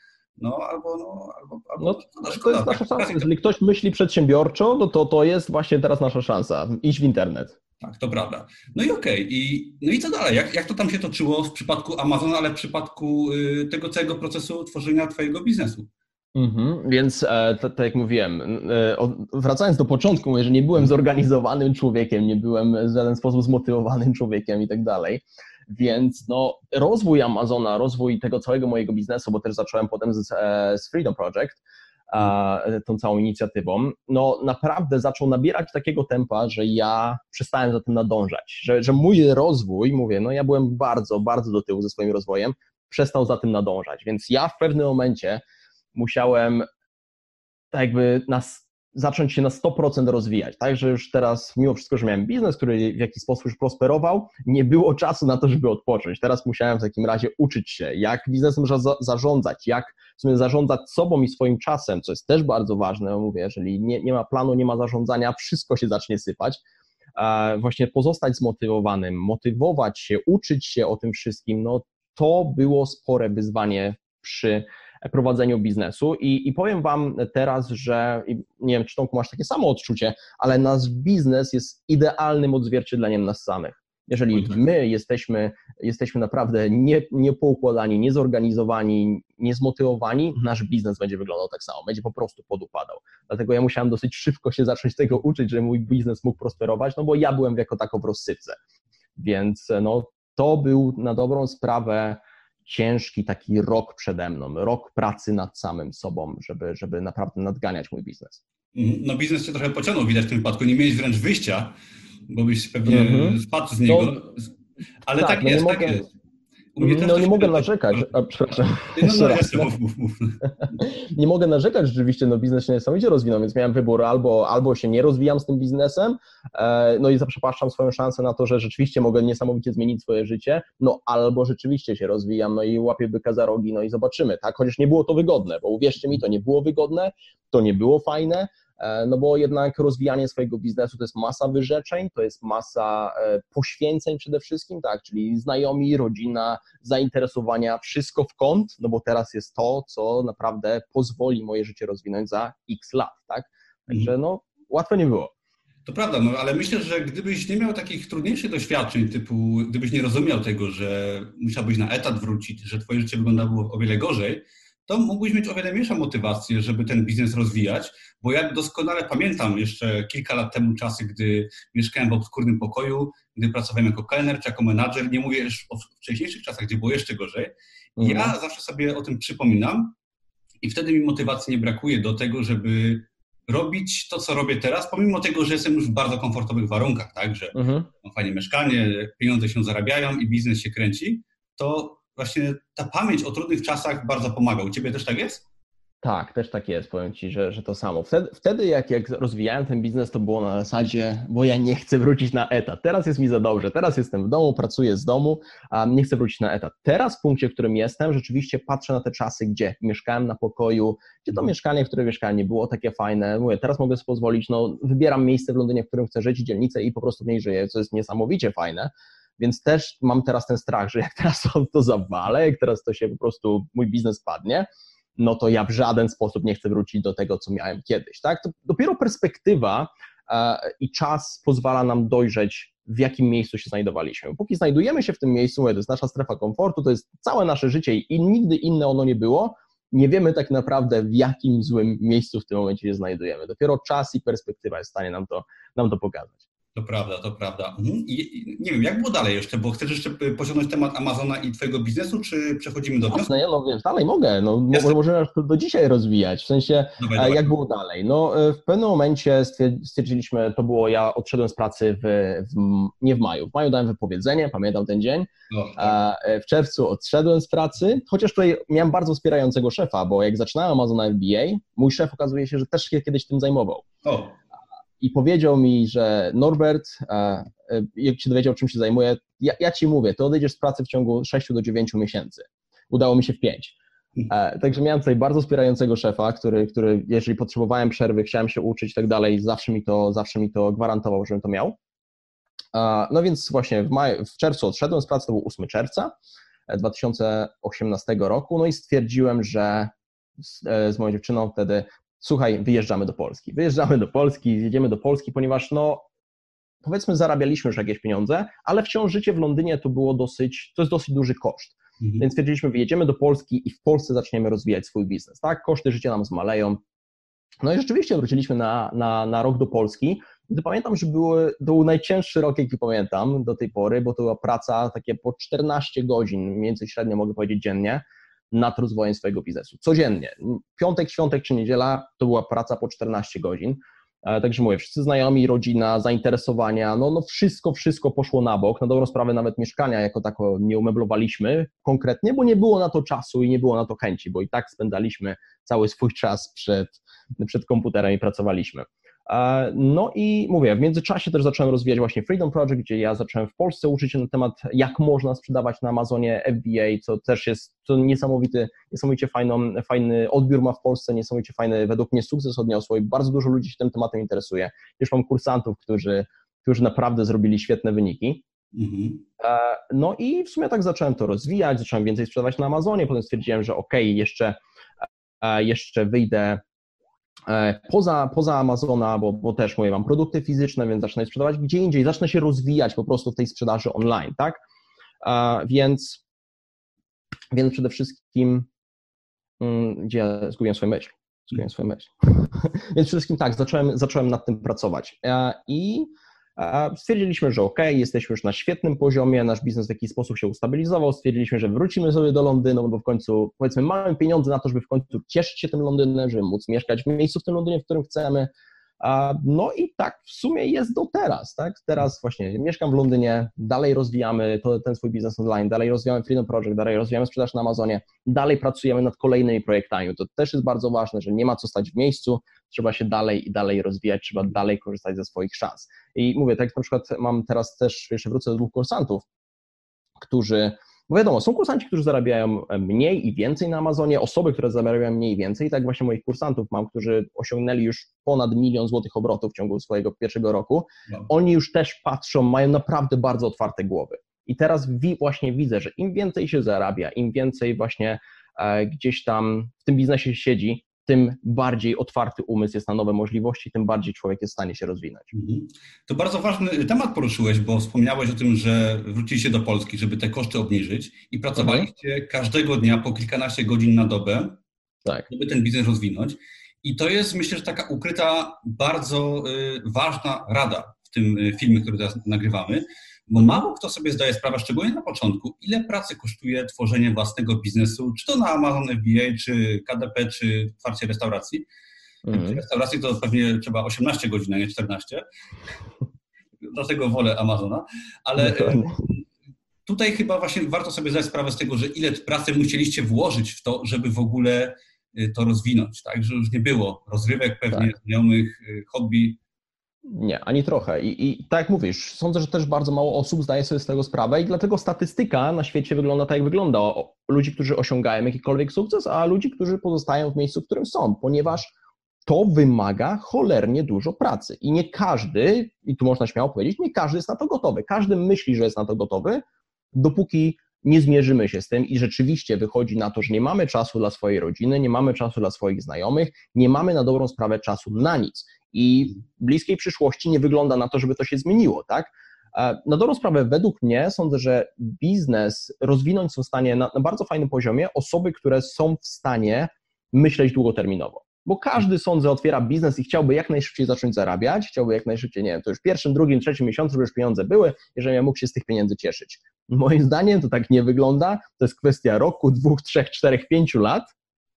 no albo, no, albo, albo no, to, szkoda, jest nasza szansa. Jeżeli ktoś myśli przedsiębiorczo, no to to jest właśnie teraz nasza szansa. Iść w internet. Tak, to prawda. No i okej. Okay. I, no i co dalej? Jak, jak to tam się toczyło w przypadku Amazona, ale w przypadku y, tego całego procesu tworzenia Twojego biznesu? Mhm, więc e, tak jak mówiłem, e, wracając do początku, mówię, że nie byłem zorganizowanym człowiekiem, nie byłem w żaden sposób zmotywowanym człowiekiem i tak dalej. Więc no, rozwój Amazona, rozwój tego całego mojego biznesu, bo też zacząłem potem z, e, z Freedom Project, tą całą inicjatywą, no naprawdę zaczął nabierać takiego tempa, że ja przestałem za tym nadążać, że, że mój rozwój, mówię, no ja byłem bardzo, bardzo do tyłu ze swoim rozwojem, przestał za tym nadążać, więc ja w pewnym momencie musiałem tak jakby nas zacząć się na 100% rozwijać, tak, że już teraz mimo wszystko, że miałem biznes, który w jakiś sposób już prosperował, nie było czasu na to, żeby odpocząć. Teraz musiałem w takim razie uczyć się, jak biznesem można zarządzać, jak w sumie zarządzać sobą i swoim czasem, co jest też bardzo ważne, mówię, jeżeli nie, nie ma planu, nie ma zarządzania, wszystko się zacznie sypać, właśnie pozostać zmotywowanym, motywować się, uczyć się o tym wszystkim, no to było spore wyzwanie przy prowadzeniu biznesu i, i powiem Wam teraz, że nie wiem, czy Tomku masz takie samo odczucie, ale nasz biznes jest idealnym odzwierciedleniem nas samych. Jeżeli tak. my jesteśmy, jesteśmy naprawdę nie, niepoukładani, niezorganizowani, niezmotywowani, nasz biznes będzie wyglądał tak samo, będzie po prostu podupadał. Dlatego ja musiałem dosyć szybko się zacząć tego uczyć, żeby mój biznes mógł prosperować, no bo ja byłem jako tako w rozsypce. Więc no, to był na dobrą sprawę ciężki taki rok przede mną, rok pracy nad samym sobą, żeby, żeby naprawdę nadganiać mój biznes. No biznes cię trochę pociągnął, widać w tym wypadku. Nie miałeś wręcz wyjścia, bo byś pewnie mm-hmm. spadł z niego. No, ale tak, tak no jest, tak jest. No nie mogę narzekać, a, przepraszam. No, no, raz, mów, mów, mów. nie mogę narzekać, rzeczywiście no, biznes się niesamowicie rozwinął, więc miałem wybór albo, albo się nie rozwijam z tym biznesem, e, no i zaprzepaszczam swoją szansę na to, że rzeczywiście mogę niesamowicie zmienić swoje życie, no albo rzeczywiście się rozwijam, no i łapię byka za rogi, no i zobaczymy, tak? Chociaż nie było to wygodne, bo uwierzcie mi, to nie było wygodne, to nie było fajne, no bo jednak rozwijanie swojego biznesu to jest masa wyrzeczeń, to jest masa e, poświęceń przede wszystkim, tak, czyli znajomi, rodzina, zainteresowania, wszystko w kąt, no bo teraz jest to, co naprawdę pozwoli moje życie rozwinąć za x lat, tak, także mhm. no łatwo nie było. To prawda, no ale myślę, że gdybyś nie miał takich trudniejszych doświadczeń, typu gdybyś nie rozumiał tego, że musiałbyś na etat wrócić, że twoje życie wyglądało o wiele gorzej, to mógłbyś mieć o wiele mniejszą motywację, żeby ten biznes rozwijać, bo ja doskonale pamiętam jeszcze kilka lat temu czasy, gdy mieszkałem w obskurnym pokoju, gdy pracowałem jako kelner czy jako menadżer, nie mówię już o wcześniejszych czasach, gdzie było jeszcze gorzej. Mhm. Ja zawsze sobie o tym przypominam i wtedy mi motywacji nie brakuje do tego, żeby robić to, co robię teraz, pomimo tego, że jestem już w bardzo komfortowych warunkach, tak, że mhm. mam fajne mieszkanie, pieniądze się zarabiają i biznes się kręci, to właśnie ta pamięć o trudnych czasach bardzo pomaga. U Ciebie też tak jest? Tak, też tak jest, powiem Ci, że, że to samo. Wtedy, wtedy jak, jak rozwijałem ten biznes, to było na zasadzie, bo ja nie chcę wrócić na etat. Teraz jest mi za dobrze, teraz jestem w domu, pracuję z domu, a nie chcę wrócić na etat. Teraz w punkcie, w którym jestem, rzeczywiście patrzę na te czasy, gdzie mieszkałem na pokoju, gdzie to mieszkanie, które mieszkałem, nie było takie fajne. Mówię, teraz mogę sobie pozwolić, no wybieram miejsce w Londynie, w którym chcę żyć, dzielnicę i po prostu w niej żyję, co jest niesamowicie fajne. Więc też mam teraz ten strach, że jak teraz to, zawalę, jak teraz to się po prostu mój biznes padnie, no to ja w żaden sposób nie chcę wrócić do tego, co miałem kiedyś. Tak? To dopiero perspektywa e, i czas pozwala nam dojrzeć, w jakim miejscu się znajdowaliśmy. Póki znajdujemy się w tym miejscu, to jest nasza strefa komfortu, to jest całe nasze życie i nigdy inne ono nie było, nie wiemy tak naprawdę, w jakim złym miejscu w tym momencie się znajdujemy. Dopiero czas i perspektywa jest w stanie nam to, nam to pokazać. To prawda, to prawda. Mhm. I nie wiem, jak było dalej jeszcze, bo chcesz jeszcze pociągnąć temat Amazona i Twojego biznesu, czy przechodzimy do wniosku? Jasne, no wiesz, dalej mogę, no, możemy to do dzisiaj rozwijać, w sensie dawaj, dawaj. jak było dalej. No e, w pewnym momencie stwierdziliśmy, to było, ja odszedłem z pracy w, w nie w maju, w maju dałem wypowiedzenie, pamiętam ten dzień, no, tak. E, w czerwcu odszedłem z pracy, chociaż tutaj miałem bardzo wspierającego szefa, bo jak zaczynałem Amazona FBA, mój szef okazuje się, że też się kiedyś tym zajmował. O i powiedział mi, że Norbert, e, jak się dowiedział, czym się zajmuję, ja, ja, ci mówię, to odejdziesz z pracy w ciągu 6 do 9 miesięcy. Udało mi się w 5. E, także miałem tutaj bardzo wspierającego szefa, który, który jeżeli potrzebowałem przerwy, chciałem się uczyć i tak dalej, zawsze mi to, zawsze mi to gwarantował, żebym to miał. No więc właśnie w, maju, w czerwcu odszedłem z pracy, to był 8 czerwca 2018 e, roku, no i stwierdziłem, że z, z moją dziewczyną wtedy słuchaj, wyjeżdżamy do Polski. Wyjeżdżamy do Polski, jedziemy do Polski, ponieważ no, powiedzmy zarabialiśmy już jakieś pieniądze, ale wciąż życie w Londynie to było dosyć, to jest dosyć duży koszt. Mhm. Więc stwierdziliśmy, wyjedziemy do Polski i w Polsce zaczniemy rozwijać swój biznes, tak? Koszty życia nam zmaleją. No i rzeczywiście wróciliśmy na, na, na rok do Polski. I to pamiętam, że były, to był najcięższy rok, jaki pamiętam do tej pory, bo to była praca takie po 14 godzin, mniej więcej średnio mogę powiedzieć dziennie nad rozwojem swojego biznesu. Codziennie. Piątek, świątek czy niedziela to była praca po 14 godzin. E, także mówię, wszyscy znajomi, rodzina, zainteresowania, no, no wszystko, wszystko poszło na bok. Na dobrą sprawę nawet mieszkania jako tako nie umeblowaliśmy konkretnie, bo nie było na to czasu i nie było na to chęci, bo i tak spędzaliśmy cały swój czas przed, przed komputerem i pracowaliśmy. No i mówię, w międzyczasie też zacząłem rozwijać właśnie Freedom Project, gdzie ja zacząłem w Polsce uczyć się na temat, jak można sprzedawać na Amazonie FBA, co też jest to niesamowity, niesamowicie fajną, fajny odbiór ma w Polsce, niesamowicie fajny według mnie sukces odniosło i bardzo dużo ludzi się tym tematem interesuje. Już mam kursantów, którzy którzy naprawdę zrobili świetne wyniki. Mhm. No i w sumie tak zacząłem to rozwijać, zacząłem więcej sprzedawać na Amazonie, potem stwierdziłem, że ok, jeszcze, e, jeszcze wyjdę poza, poza Amazona, bo, bo też mówię, mam produkty fizyczne, więc zacznę je sprzedawać gdzie indziej, zacznę się rozwijać po prostu w tej sprzedaży online, tak? Więc, więc przede wszystkim, mm, gdzie ja zgubiłem swoją myśl? Zgubiłem swoją myśl. więc przede wszystkim tak, zacząłem, zacząłem nad tym pracować i Stwierdziliśmy, że ok, jesteśmy już na świetnym poziomie, nasz biznes w jakiś sposób się ustabilizował, stwierdziliśmy, że wrócimy sobie do Londynu, bo w końcu, powiedzmy, mamy pieniądze na to, żeby w końcu cieszyć się tym Londynem, żeby móc mieszkać w miejscu w tym Londynie, w którym chcemy, no i tak w sumie jest do teraz, tak? Teraz właśnie mieszkam w Londynie, dalej rozwijamy ten swój biznes online, dalej rozwijamy Freedom Project, dalej rozwijamy sprzedaż na Amazonie, dalej pracujemy nad kolejnymi projektami. To też jest bardzo ważne, że nie ma co stać w miejscu, trzeba się dalej i dalej rozwijać, trzeba dalej korzystać ze swoich szans. I mówię, tak na przykład mam teraz też, jeszcze wrócę do dwóch kursantów, którzy bo wiadomo, są kursanci, którzy zarabiają mniej i więcej na Amazonie, osoby, które zarabiają mniej i więcej. Tak właśnie moich kursantów mam, którzy osiągnęli już ponad milion złotych obrotów w ciągu swojego pierwszego roku. No. Oni już też patrzą, mają naprawdę bardzo otwarte głowy. I teraz właśnie widzę, że im więcej się zarabia, im więcej właśnie e, gdzieś tam w tym biznesie siedzi, tym bardziej otwarty umysł jest na nowe możliwości, tym bardziej człowiek jest w stanie się rozwinąć. Mhm. To bardzo ważny temat poruszyłeś, bo wspomniałeś o tym, że wróciliście do Polski, żeby te koszty obniżyć i pracowaliście mhm. każdego dnia po kilkanaście godzin na dobę, tak. żeby ten biznes rozwinąć. I to jest, myślę, że taka ukryta, bardzo y, ważna rada w tym y, filmie, który teraz nagrywamy, bo mało kto sobie zdaje sprawę, szczególnie na początku, ile pracy kosztuje tworzenie własnego biznesu, czy to na Amazon FBA, czy KDP, czy otwarcie restauracji. Mm. Restauracji to pewnie trzeba 18 godzin, a nie 14. Dlatego wolę Amazona, ale tutaj chyba właśnie warto sobie zdać sprawę z tego, że ile pracy musieliście włożyć w to, żeby w ogóle y, to rozwinąć, tak? Że już nie było rozrywek pewnie, tak. znajomych, y, hobby, nie, ani trochę. I, I tak jak mówisz, sądzę, że też bardzo mało osób zdaje sobie z tego sprawę i dlatego statystyka na świecie wygląda tak, jak wygląda. Ludzi, którzy osiągają jakikolwiek sukces, a ludzi, którzy pozostają w miejscu, w którym są, ponieważ to wymaga cholernie dużo pracy. I nie każdy, i tu można śmiało powiedzieć, nie każdy jest na to gotowy. Każdy myśli, że jest na to gotowy, dopóki nie zmierzymy się z tym i rzeczywiście wychodzi na to, że nie mamy czasu dla swojej rodziny, nie mamy czasu dla swoich znajomych, nie mamy na dobrą sprawę czasu na nic. I w bliskiej przyszłości nie wygląda na to, żeby to się zmieniło, tak? E, na dobrą sprawę, według mnie sądzę, że biznes rozwinąć są w stanie na, na bardzo fajnym poziomie osoby, które są w stanie myśleć długoterminowo. Bo każdy, sądzę, otwiera biznes i chciałby jak najszybciej zacząć zarabiać, chciałby jak najszybciej, nie wiem, to już pierwszym, drugim, trzecim miesiącu, żeby już pieniądze były, jeżeli ja mógł się z tych pieniędzy cieszyć. Moim zdaniem to tak nie wygląda, to jest kwestia roku, dwóch, trzech, czterech, pięciu lat,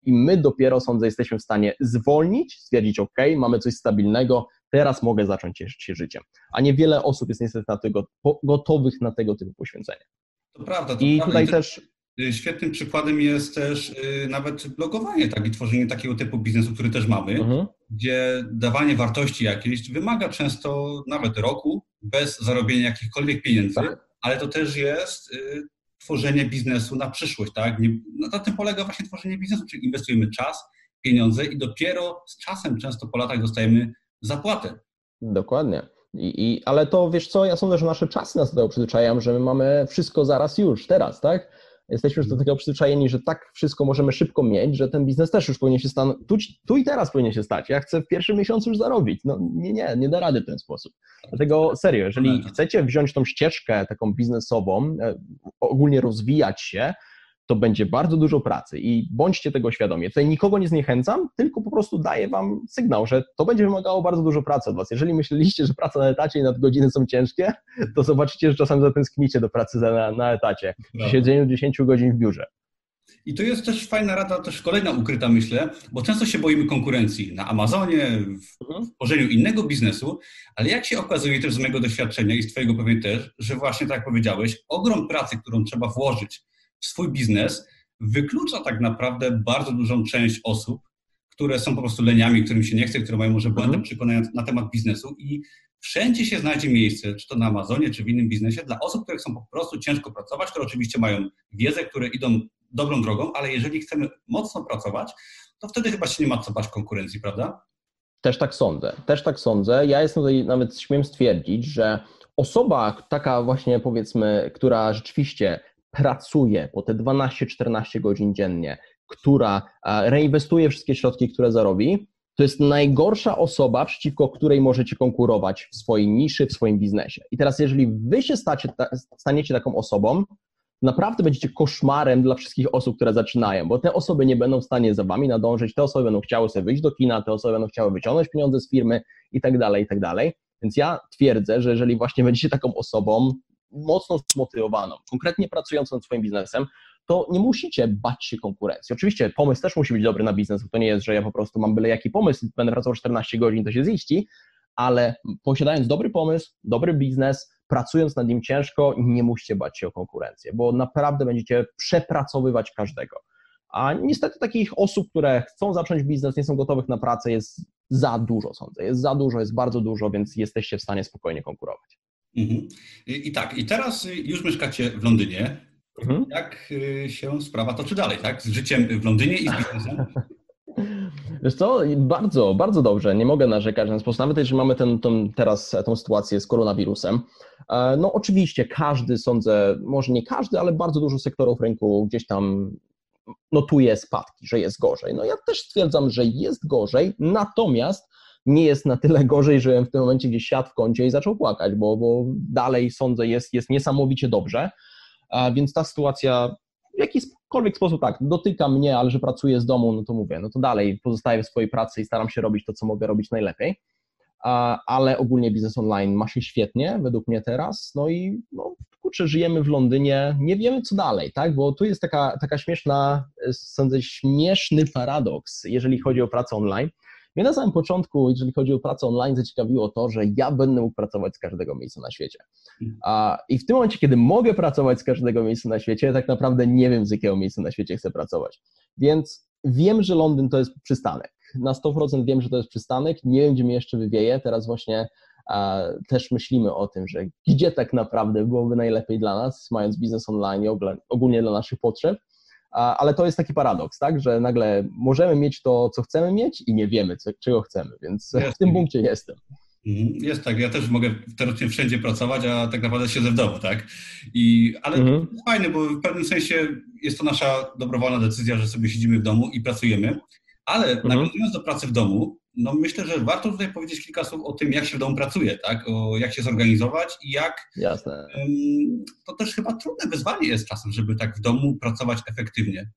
i my dopiero, sądzę, jesteśmy w stanie zwolnić, stwierdzić, OK, mamy coś stabilnego, teraz mogę zacząć cieszyć się życiem. A niewiele osób jest niestety na tego, gotowych na tego typu poświęcenie. To prawda. To I prawda. tutaj też. Y, świetnym przykładem jest też y, nawet blogowanie, tak, i tworzenie takiego typu biznesu, który też mamy, mhm. gdzie dawanie wartości jakiejś wymaga często nawet roku bez zarobienia jakichkolwiek pieniędzy, tak. ale to też jest y, tworzenie biznesu na przyszłość, tak? No na tym polega właśnie tworzenie biznesu, czyli inwestujemy czas, pieniądze i dopiero z czasem, często po latach, dostajemy zapłatę. Dokładnie. I, I, ale to wiesz co, ja sądzę, że nasze czasy nas do tego przyzwyczajają, że my mamy wszystko zaraz już, teraz, tak? Jesteśmy już do tego przyzwyczajeni, że tak wszystko możemy szybko mieć, że ten biznes też już powinien się stać, tu, tu, i teraz powinien się stać. Ja chcę w pierwszym miesiącu już zarobić. No nie, nie, nie da rady w ten sposób. Dlatego serio, jeżeli chcecie wziąć tą ścieżkę taką biznesową, e, ogólnie rozwijać się, to będzie bardzo dużo pracy i bądźcie tego świadomi. Tutaj nikogo nie zniechęcam, tylko po prostu daję Wam sygnał, że to będzie wymagało bardzo dużo pracy od Was. Jeżeli myśleliście, że praca na etacie i nadgodziny są ciężkie, to zobaczycie, że czasem zatęsknicie do pracy na, na etacie, przy siedzeniu 10 godzin w biurze. I to jest też fajna rada, też kolejna ukryta, myślę, bo często się boimy konkurencji na Amazonie, w mhm. tworzeniu innego biznesu, ale jak się okazuje też z mojego doświadczenia i z Twojego pewnie też, że właśnie tak jak powiedziałeś, ogrom pracy, którą trzeba włożyć swój biznes, wyklucza tak naprawdę bardzo dużą część osób, które są po prostu leniami, którym się nie chce, które mają może błędne mhm. przekonania na temat biznesu i wszędzie się znajdzie miejsce, czy to na Amazonie, czy w innym biznesie, dla osób, które chcą po prostu ciężko pracować, które oczywiście mają wiedzę, które idą dobrą drogą, ale jeżeli chcemy mocno pracować, to wtedy chyba się nie ma co bać konkurencji, prawda? Też tak sądzę, też tak sądzę. Ja jestem tutaj, nawet śmiem stwierdzić, że osoba taka właśnie powiedzmy, która rzeczywiście pracuje po te 12-14 godzin dziennie, która reinwestuje wszystkie środki, które zarobi, to jest najgorsza osoba, przeciwko której możecie konkurować w swojej niszy, w swoim biznesie. I teraz, jeżeli wy się stacie, staniecie taką osobą, naprawdę będziecie koszmarem dla wszystkich osób, które zaczynają, bo te osoby nie będą w stanie za wami nadążyć, te osoby będą chciały sobie wyjść do kina, te osoby będą chciały wyciągnąć pieniądze z firmy i tak dalej, i tak dalej. Więc ja twierdzę, że jeżeli właśnie będziecie taką osobą mocno zmotywowaną, konkretnie pracującą nad swoim biznesem, to nie musicie bać się konkurencji. Oczywiście pomysł też musi być dobry na biznes, bo to nie jest, że ja po prostu mam byle jaki pomysł, będę pracował 14 godzin, to się ziści, ale posiadając dobry pomysł, dobry biznes, pracując nad nim ciężko, nie musicie bać się o konkurencję, bo naprawdę będziecie przepracowywać każdego. A niestety takich osób, które chcą zacząć biznes, nie są gotowych na pracę, jest za dużo, sądzę. Jest za dużo, jest bardzo dużo, więc jesteście w stanie spokojnie konkurować. Mhm. I, I, tak, i teraz już mieszkacie w Londynie. Mhm. Jak y, się sprawa toczy dalej, tak? Z życiem w Londynie i z biznesem? Wiesz co, bardzo, bardzo dobrze, nie mogę narzekać w ten sposób, nawet jeżeli mamy ten, ten, teraz tą sytuację z koronawirusem. E, no oczywiście każdy, sądzę, może nie każdy, ale bardzo dużo sektorów rynku gdzieś tam notuje spadki, że jest gorzej. No ja też stwierdzam, że jest gorzej, natomiast nie jest na tyle gorzej, że w tym momencie gdzieś siadł w kącie i zaczął płakać, bo, bo dalej sądzę jest, jest niesamowicie dobrze, a więc ta sytuacja w jakikolwiek sposób tak, dotyka mnie, ale że pracuję z domu, no to mówię, no to dalej pozostaję w swojej pracy i staram się robić to, co mogę robić najlepiej, ale ogólnie biznes online ma się świetnie, według mnie teraz, no i no, kurczę, żyjemy w Londynie, nie wiemy co dalej, tak, bo tu jest taka, taka śmieszna, sądzę, śmieszny paradoks, jeżeli chodzi o pracę online, mnie na samym początku, jeżeli chodzi o pracę online, zaciekawiło to, że ja będę mógł pracować z każdego miejsca na świecie. I w tym momencie, kiedy mogę pracować z każdego miejsca na świecie, tak naprawdę nie wiem, z jakiego miejsca na świecie chcę pracować. Więc wiem, że Londyn to jest przystanek. Na 100% wiem, że to jest przystanek. Nie wiem, gdzie mnie jeszcze wywieje. Teraz właśnie też myślimy o tym, że gdzie tak naprawdę byłoby najlepiej dla nas, mając biznes online i ogólnie dla naszych potrzeb ale to jest taki paradoks, tak, że nagle możemy mieć to, co chcemy mieć i nie wiemy, co, czego chcemy, więc w tym punkcie jestem. Mhm. Jest tak, ja też mogę teoretycznie wszędzie pracować, a tak naprawdę siedzę w domu, tak? I, ale mhm. fajne, bo w pewnym sensie jest to nasza dobrowolna decyzja, że sobie siedzimy w domu i pracujemy, ale mhm. nawiązując do pracy w domu, no myślę, że warto tutaj powiedzieć kilka słów o tym, jak się w domu pracuje, tak? O jak się zorganizować i jak. Jasne. To też chyba trudne wyzwanie jest czasem, żeby tak w domu pracować efektywnie.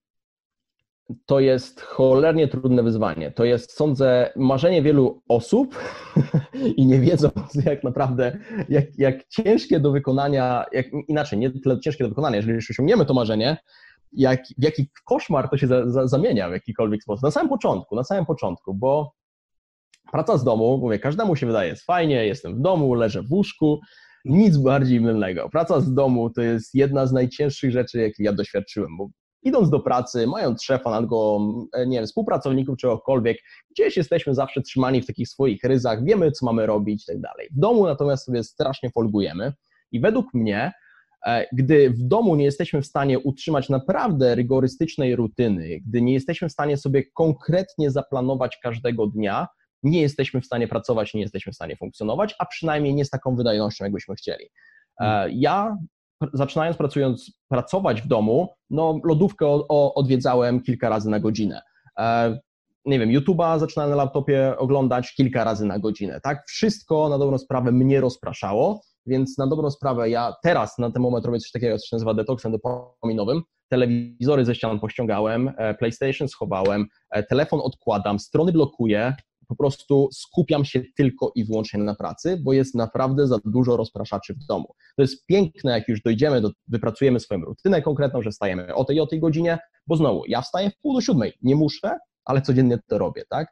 To jest cholernie trudne wyzwanie. To jest, sądzę, marzenie wielu osób i nie wiedzą, jak naprawdę, jak, jak ciężkie do wykonania, jak, inaczej, nie tyle ciężkie do wykonania, jeżeli już osiągniemy to marzenie, jak, w jaki koszmar to się za, za, zamienia w jakikolwiek sposób. Na samym początku, na samym początku, bo Praca z domu, mówię, każdemu się wydaje, jest fajnie, jestem w domu, leżę w łóżku, nic bardziej mylnego. Praca z domu to jest jedna z najcięższych rzeczy, jakie ja doświadczyłem, bo idąc do pracy, mając szefa, albo e, nie wiem, współpracowników, czegokolwiek, gdzieś jesteśmy zawsze trzymani w takich swoich ryzach, wiemy, co mamy robić i tak dalej. W domu natomiast sobie strasznie folgujemy i według mnie, e, gdy w domu nie jesteśmy w stanie utrzymać naprawdę rygorystycznej rutyny, gdy nie jesteśmy w stanie sobie konkretnie zaplanować każdego dnia, nie jesteśmy w stanie pracować, nie jesteśmy w stanie funkcjonować, a przynajmniej nie z taką wydajnością, jakbyśmy chcieli. E, hmm. Ja zaczynając pracując, pracować w domu, no lodówkę odwiedzałem kilka razy na godzinę. E, nie wiem, YouTube'a zaczynałem na laptopie oglądać kilka razy na godzinę, tak? Wszystko na dobrą sprawę mnie rozpraszało, więc na dobrą sprawę ja teraz na ten moment robię coś takiego, co się nazywa detoksem dopaminowym. Telewizory ze ścian pościągałem, e, PlayStation schowałem, telefon odkładam, strony blokuję, po prostu skupiam się tylko i wyłącznie na pracy, bo jest naprawdę za dużo rozpraszaczy w domu. To jest piękne, jak już dojdziemy, do, wypracujemy swoją rutynę konkretną, że wstajemy o tej o tej godzinie, bo znowu, ja wstaję w pół do siódmej, nie muszę, ale codziennie to robię, tak?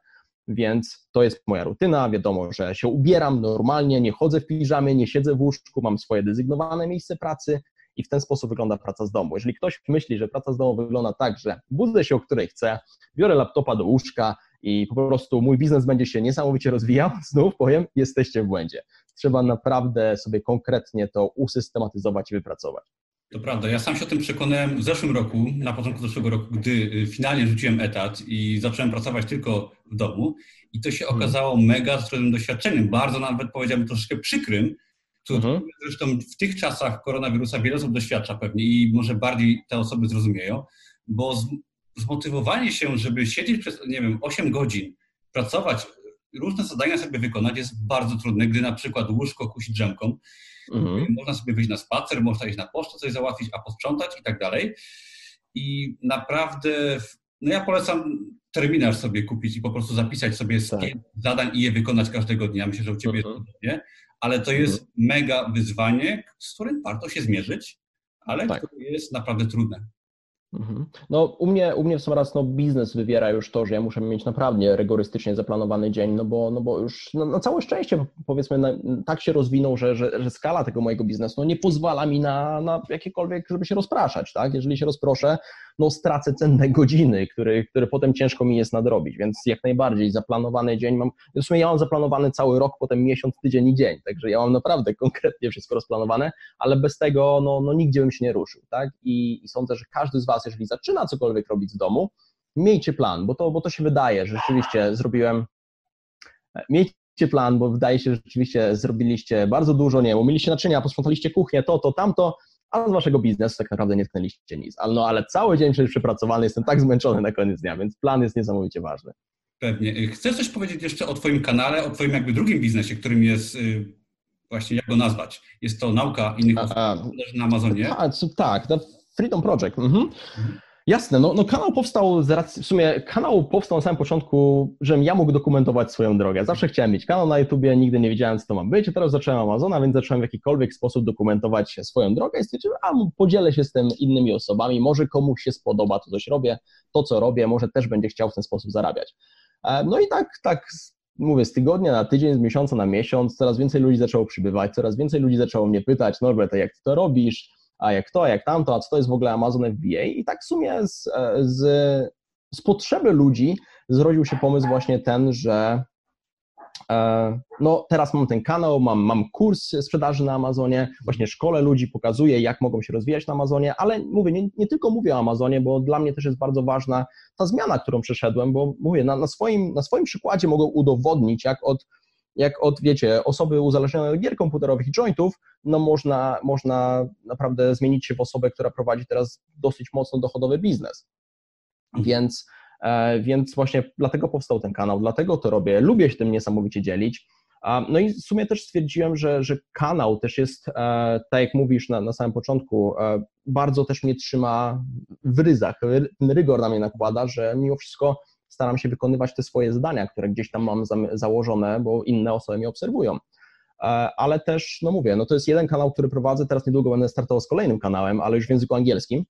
Więc to jest moja rutyna, wiadomo, że się ubieram normalnie, nie chodzę w piżamie, nie siedzę w łóżku, mam swoje dezygnowane miejsce pracy i w ten sposób wygląda praca z domu. Jeżeli ktoś myśli, że praca z domu wygląda tak, że budzę się o której chcę, biorę laptopa do łóżka, i po prostu mój biznes będzie się niesamowicie rozwijał, znów powiem, jesteście w błędzie. Trzeba naprawdę sobie konkretnie to usystematyzować i wypracować. To prawda. Ja sam się o tym przekonałem w zeszłym roku, na początku zeszłego roku, gdy y, finalnie rzuciłem etat i zacząłem pracować tylko w domu. I to się mhm. okazało mega zdrowym doświadczeniem, bardzo nawet powiedziałbym troszeczkę przykrym, co mhm. zresztą w tych czasach koronawirusa wiele osób doświadcza pewnie i może bardziej te osoby zrozumieją, bo zmotywowanie się, żeby siedzieć przez, nie wiem, 8 godzin, pracować, różne zadania sobie wykonać jest bardzo trudne, gdy na przykład łóżko kusi drzemką. Mhm. Można sobie wyjść na spacer, można iść na pocztę, coś załatwić, a posprzątać i tak dalej. I naprawdę, no ja polecam terminarz sobie kupić i po prostu zapisać sobie tak. zadań i je wykonać każdego dnia. Myślę, że u Ciebie mhm. jest podobnie, ale to jest mhm. mega wyzwanie, z którym warto się zmierzyć, ale tak. które jest naprawdę trudne. Mhm. No, u mnie, u mnie w sam raz no, biznes wywiera już to, że ja muszę mieć naprawdę rygorystycznie zaplanowany dzień, no bo, no bo już no, na całe szczęście powiedzmy na, tak się rozwinął, że, że, że, skala tego mojego biznesu no, nie pozwala mi na, na jakiekolwiek, żeby się rozpraszać, tak? Jeżeli się rozproszę, no stracę cenne godziny, które, które potem ciężko mi jest nadrobić, więc jak najbardziej zaplanowany dzień mam, w sumie ja mam zaplanowany cały rok, potem miesiąc, tydzień i dzień, także ja mam naprawdę konkretnie wszystko rozplanowane, ale bez tego no, no nigdzie bym się nie ruszył, tak? I, i sądzę, że każdy z Was, jeżeli zaczyna cokolwiek robić z domu, miejcie plan, bo to, bo to się wydaje, że rzeczywiście zrobiłem, miejcie plan, bo wydaje się, że rzeczywiście zrobiliście bardzo dużo, nie wiem, umyliście naczynia, posprzątaliście kuchnię, to, to, tamto, a z waszego biznesu tak naprawdę nie tknęliście nic. Ale, no, ale cały dzień przecież przepracowany, jestem tak zmęczony na koniec dnia, więc plan jest niesamowicie ważny. Pewnie. Chcesz coś powiedzieć jeszcze o Twoim kanale, o Twoim jakby drugim biznesie, którym jest y, właśnie, jak go nazwać? Jest to nauka innych osób na Amazonie. Tak, tak, Freedom Project. Mhm. Jasne, no, no kanał powstał z racji, w sumie kanał powstał na samym początku, żebym ja mógł dokumentować swoją drogę. Zawsze chciałem mieć kanał na YouTubie, nigdy nie wiedziałem, co to ma być. Teraz zacząłem Amazona, więc zacząłem w jakikolwiek sposób dokumentować swoją drogę i stwierdziłem, a podzielę się z tym innymi osobami, może komuś się spodoba to, coś robię, to, co robię, może też będzie chciał w ten sposób zarabiać. E, no i tak, tak mówię, z tygodnia na tydzień, z miesiąca na miesiąc, coraz więcej ludzi zaczęło przybywać, coraz więcej ludzi zaczęło mnie pytać, Norbert, jak ty to robisz, a jak to, a jak tamto, a co to jest w ogóle Amazon FBA. I tak w sumie z, z, z potrzeby ludzi zrodził się pomysł właśnie ten, że e, no teraz mam ten kanał, mam, mam kurs sprzedaży na Amazonie, właśnie szkole ludzi, pokazuję, jak mogą się rozwijać na Amazonie, ale mówię, nie, nie, tylko mówię o Amazonie, bo dla mnie też jest bardzo ważna ta zmiana, którą przeszedłem, bo mówię, na, na, swoim, na swoim przykładzie mogę udowodnić, jak od jak od, wiecie, osoby uzależnione od gier komputerowych i jointów, no można, można naprawdę zmienić się w osobę, która prowadzi teraz dosyć mocno dochodowy biznes. Więc, e, więc właśnie dlatego powstał ten kanał, dlatego to robię, lubię się tym niesamowicie dzielić. No i w sumie też stwierdziłem, że, że kanał też jest, e, tak jak mówisz na, na samym początku, e, bardzo też mnie trzyma w ryzach, rygor na mnie nakłada, że mimo wszystko staram się wykonywać te swoje zadania, które gdzieś tam mam założone, bo inne osoby mnie obserwują. E, ale też, no mówię, no to jest jeden kanał, który prowadzę, teraz niedługo będę startował z kolejnym kanałem, ale już w języku angielskim,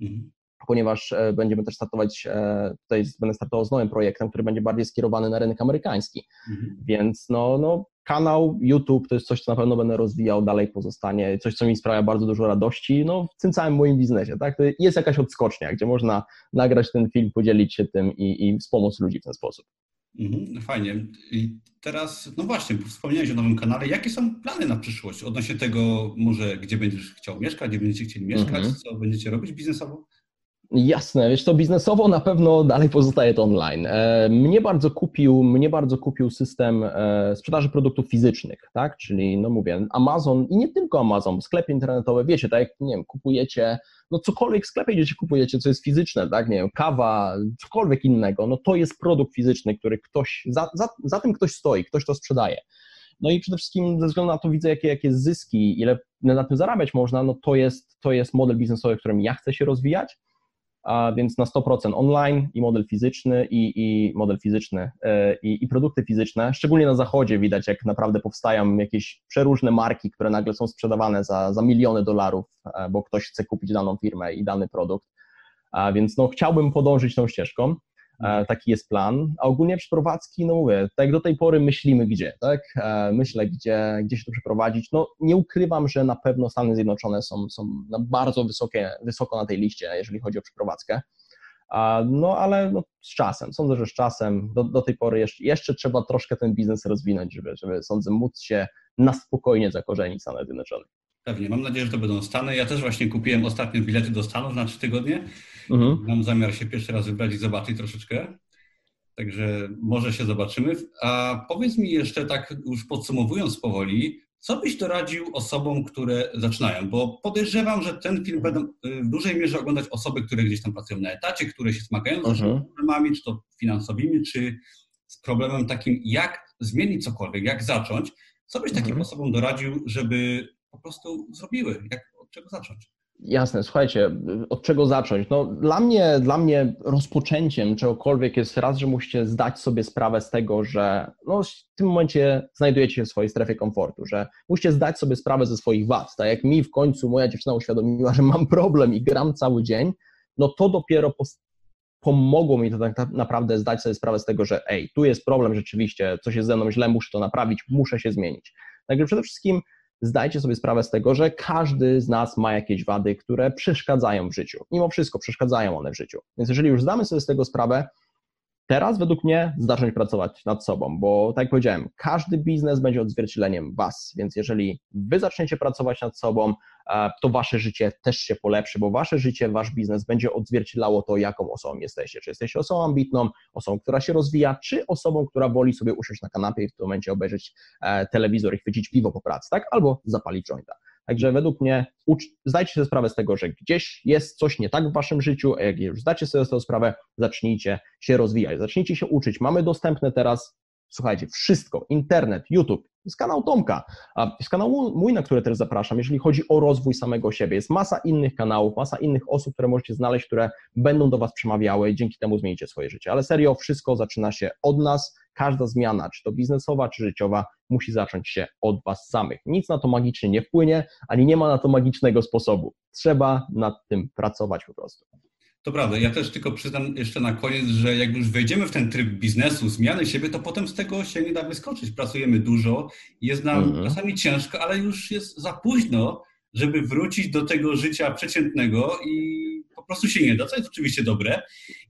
mhm. Ponieważ e, będziemy też startować, e, tutaj będę startował z nowym projektem, który będzie bardziej skierowany na rynek amerykański, mhm. więc no, no kanał, YouTube to jest coś, co na pewno będę rozwijał, dalej pozostanie, coś, co mi sprawia bardzo dużo radości, no w tym całym moim biznesie, tak? To jest jakaś odskocznia, gdzie można nagrać ten film, podzielić się tym i, i wspomóc ludzi w ten sposób. Mhm, fajnie. I teraz, no właśnie, wspomniałeś o nowym kanale. Jakie są plany na przyszłość odnośnie tego, może gdzie będziesz chciał mieszkać, gdzie będziecie chcieli mieszkać, mhm. co będziecie robić biznesowo? Jasne, wiesz to biznesowo na pewno dalej pozostaje to online. E, mnie bardzo kupił, mnie bardzo kupił system e, sprzedaży produktów fizycznych, tak? Czyli, no mówię, Amazon i nie tylko Amazon, sklepy internetowe, wiecie, tak jak, nie wiem, kupujecie, no cokolwiek w sklepie gdzieś kupujecie, co jest fizyczne, tak? Nie wiem, kawa, cokolwiek innego, no to jest produkt fizyczny, który ktoś, za, za, za tym ktoś stoi, ktoś to sprzedaje. No i przede wszystkim ze względu na to widzę, jakie, jakie zyski, ile na tym zarabiać można, no to jest, to jest model biznesowy, w którym ja chcę się rozwijać a więc na 100% online i model fizyczny i, i model fizyczny e, i, i, produkty fizyczne. Szczególnie na zachodzie widać, jak naprawdę powstają jakieś przeróżne marki, które nagle są sprzedawane za, za miliony dolarów, e, bo ktoś chce kupić daną firmę i dany produkt. A więc no, chciałbym podążyć tą ścieżką. E, taki jest plan. A ogólnie przeprowadzki, no mówię, tak jak do tej pory myślimy gdzie, tak? E, myślę, gdzie, gdzie się to przeprowadzić. No nie ukrywam, że na pewno Stany Zjednoczone są, są bardzo wysokie, wysoko na tej liście, jeżeli chodzi o przeprowadzkę. No ale no, z czasem, sądzę, że z czasem, do, do tej pory jeszcze, jeszcze trzeba troszkę ten biznes rozwinąć, żeby, żeby sądzę, móc się na spokojnie zakorzenić w Stanach Zjednoczonych. Pewnie. Mam nadzieję, że to będą Stany. Ja też właśnie kupiłem ostatnio bilety do Stanów na trzy tygodnie. Mhm. Mam zamiar się pierwszy raz wybrać i zobaczyć troszeczkę. Także może się zobaczymy. A powiedz mi jeszcze tak, już podsumowując powoli, co byś doradził osobom, które zaczynają? Bo podejrzewam, że ten film będą y, w dużej mierze oglądać osoby, które gdzieś tam pracują na etacie, które się zmagają z mhm. problemami, czy to finansowymi, czy z problemem takim, jak zmienić cokolwiek, jak zacząć. Co byś takim mhm. osobom doradził, żeby po prostu zrobiły? Jak, od czego zacząć? Jasne, słuchajcie, od czego zacząć? No, dla, mnie, dla mnie rozpoczęciem czegokolwiek jest raz, że musicie zdać sobie sprawę z tego, że no, w tym momencie znajdujecie się w swojej strefie komfortu, że musicie zdać sobie sprawę ze swoich wad. Tak jak mi w końcu moja dziewczyna uświadomiła, że mam problem i gram cały dzień, no to dopiero pomogło mi to tak naprawdę zdać sobie sprawę z tego, że ej, tu jest problem rzeczywiście, coś jest ze mną źle, muszę to naprawić, muszę się zmienić. Także przede wszystkim zdajcie sobie sprawę z tego, że każdy z nas ma jakieś wady, które przeszkadzają w życiu. Mimo wszystko przeszkadzają one w życiu. Więc jeżeli już zdamy sobie z tego sprawę, Teraz według mnie zacząć pracować nad sobą, bo tak jak powiedziałem, każdy biznes będzie odzwierciedleniem Was, więc jeżeli Wy zaczniecie pracować nad sobą, e, to Wasze życie też się polepszy, bo Wasze życie, Wasz biznes będzie odzwierciedlało to, jaką osobą jesteście. Czy jesteście osobą ambitną, osobą, która się rozwija, czy osobą, która woli sobie usiąść na kanapie i w tym momencie obejrzeć e, telewizor i chwycić piwo po pracy, tak? Albo zapalić jointa. Także według mnie zdajcie sobie sprawę z tego, że gdzieś jest coś nie tak w waszym życiu, a jak już zdacie sobie z tą sprawę, zacznijcie się rozwijać, zacznijcie się uczyć. Mamy dostępne teraz, słuchajcie, wszystko, internet, YouTube, jest kanał Tomka, a jest kanał mój, na który też zapraszam, jeżeli chodzi o rozwój samego siebie. Jest masa innych kanałów, masa innych osób, które możecie znaleźć, które będą do Was przemawiały i dzięki temu zmienicie swoje życie. Ale serio, wszystko zaczyna się od nas. Każda zmiana, czy to biznesowa, czy życiowa, musi zacząć się od Was samych. Nic na to magicznie nie wpłynie, ani nie ma na to magicznego sposobu. Trzeba nad tym pracować po prostu. To prawda. Ja też tylko przyznam jeszcze na koniec, że jak już wejdziemy w ten tryb biznesu, zmiany siebie, to potem z tego się nie da wyskoczyć. Pracujemy dużo, jest nam mhm. czasami ciężko, ale już jest za późno, żeby wrócić do tego życia przeciętnego i po prostu się nie da, co jest oczywiście dobre.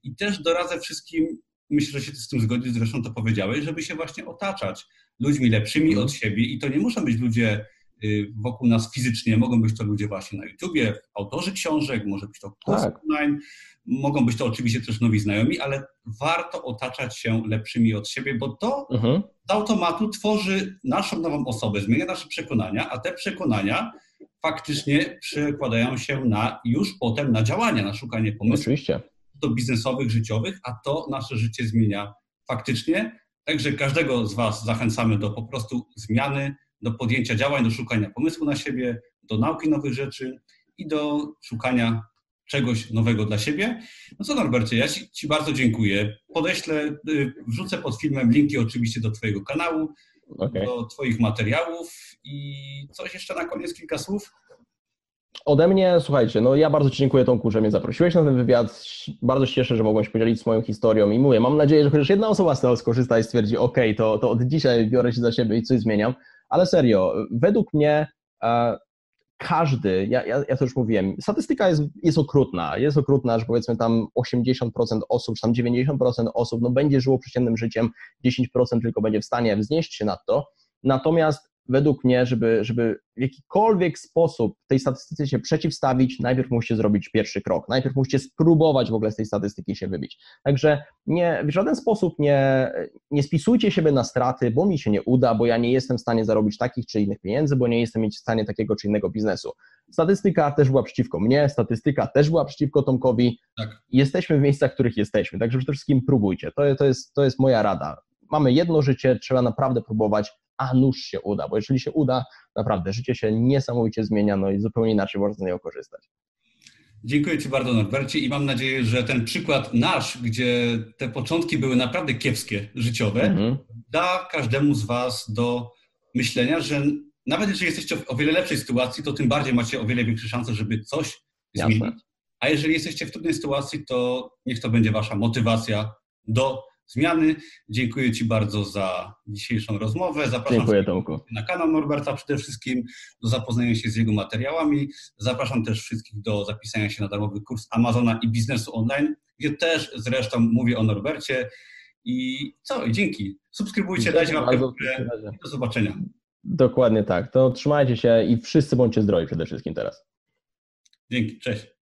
I też doradzę wszystkim, myślę, że się z tym zgodzisz, zresztą to powiedziałeś, żeby się właśnie otaczać ludźmi lepszymi mhm. od siebie i to nie muszą być ludzie Y, wokół nas fizycznie. Mogą być to ludzie właśnie na YouTubie, autorzy książek, może być to kurs tak. online, mogą być to oczywiście też nowi znajomi, ale warto otaczać się lepszymi od siebie, bo to mhm. z automatu tworzy naszą nową osobę, zmienia nasze przekonania, a te przekonania faktycznie przekładają się na już potem na działania, na szukanie pomysłów Oczywiście. Do biznesowych, życiowych, a to nasze życie zmienia faktycznie. Także każdego z Was zachęcamy do po prostu zmiany do podjęcia działań, do szukania pomysłu na siebie, do nauki nowych rzeczy i do szukania czegoś nowego dla siebie. No co Norbercie, ja ci, ci bardzo dziękuję. Podeślę, y, wrzucę pod filmem linki oczywiście do Twojego kanału, okay. do Twoich materiałów i coś jeszcze na koniec, kilka słów. Ode mnie, słuchajcie, no ja bardzo Ci dziękuję Tomku, że mnie zaprosiłeś na ten wywiad. Bardzo się cieszę, że mogłem się podzielić swoją historią i mówię, mam nadzieję, że chociaż jedna osoba z tego skorzysta i stwierdzi, ok, to, to od dzisiaj biorę się za siebie i coś zmieniam. Ale serio, według mnie e, każdy, ja, ja, ja to już mówiłem, statystyka jest, jest okrutna, jest okrutna, że powiedzmy tam 80% osób, czy tam 90% osób no, będzie żyło przeciętnym życiem, 10% tylko będzie w stanie wznieść się nad to, natomiast według mnie, żeby, żeby w jakikolwiek sposób tej statystyce się przeciwstawić, najpierw musicie zrobić pierwszy krok. Najpierw musicie spróbować w ogóle z tej statystyki się wybić. Także nie, w żaden sposób nie, nie spisujcie siebie na straty, bo mi się nie uda, bo ja nie jestem w stanie zarobić takich czy innych pieniędzy, bo nie jestem w stanie takiego czy innego biznesu. Statystyka też była przeciwko mnie, statystyka też była przeciwko Tomkowi. Tak. Jesteśmy w miejscach, w których jesteśmy, także przede wszystkim próbujcie. To, to, jest, to jest moja rada. Mamy jedno życie, trzeba naprawdę próbować a nuż się uda, bo jeżeli się uda, naprawdę życie się niesamowicie zmienia, no i zupełnie inaczej można z niego korzystać. Dziękuję Ci bardzo, Norbercie, i mam nadzieję, że ten przykład nasz, gdzie te początki były naprawdę kiepskie, życiowe, mhm. da każdemu z Was do myślenia, że nawet jeżeli jesteście w o wiele lepszej sytuacji, to tym bardziej macie o wiele większe szanse, żeby coś Jasne. zmienić. A jeżeli jesteście w trudnej sytuacji, to niech to będzie Wasza motywacja do zmiany. Dziękuję Ci bardzo za dzisiejszą rozmowę. Zapraszam Dziękuję, Tomku. na kanał Norberta przede wszystkim do zapoznania się z jego materiałami. Zapraszam też wszystkich do zapisania się na darmowy kurs Amazona i biznesu online, gdzie też zresztą mówię o Norbercie. I co? Dzięki. Subskrybujcie, dajcie łapkę w górę. Do zobaczenia. Dokładnie tak. To trzymajcie się i wszyscy bądźcie zdrowi przede wszystkim teraz. Dzięki, cześć.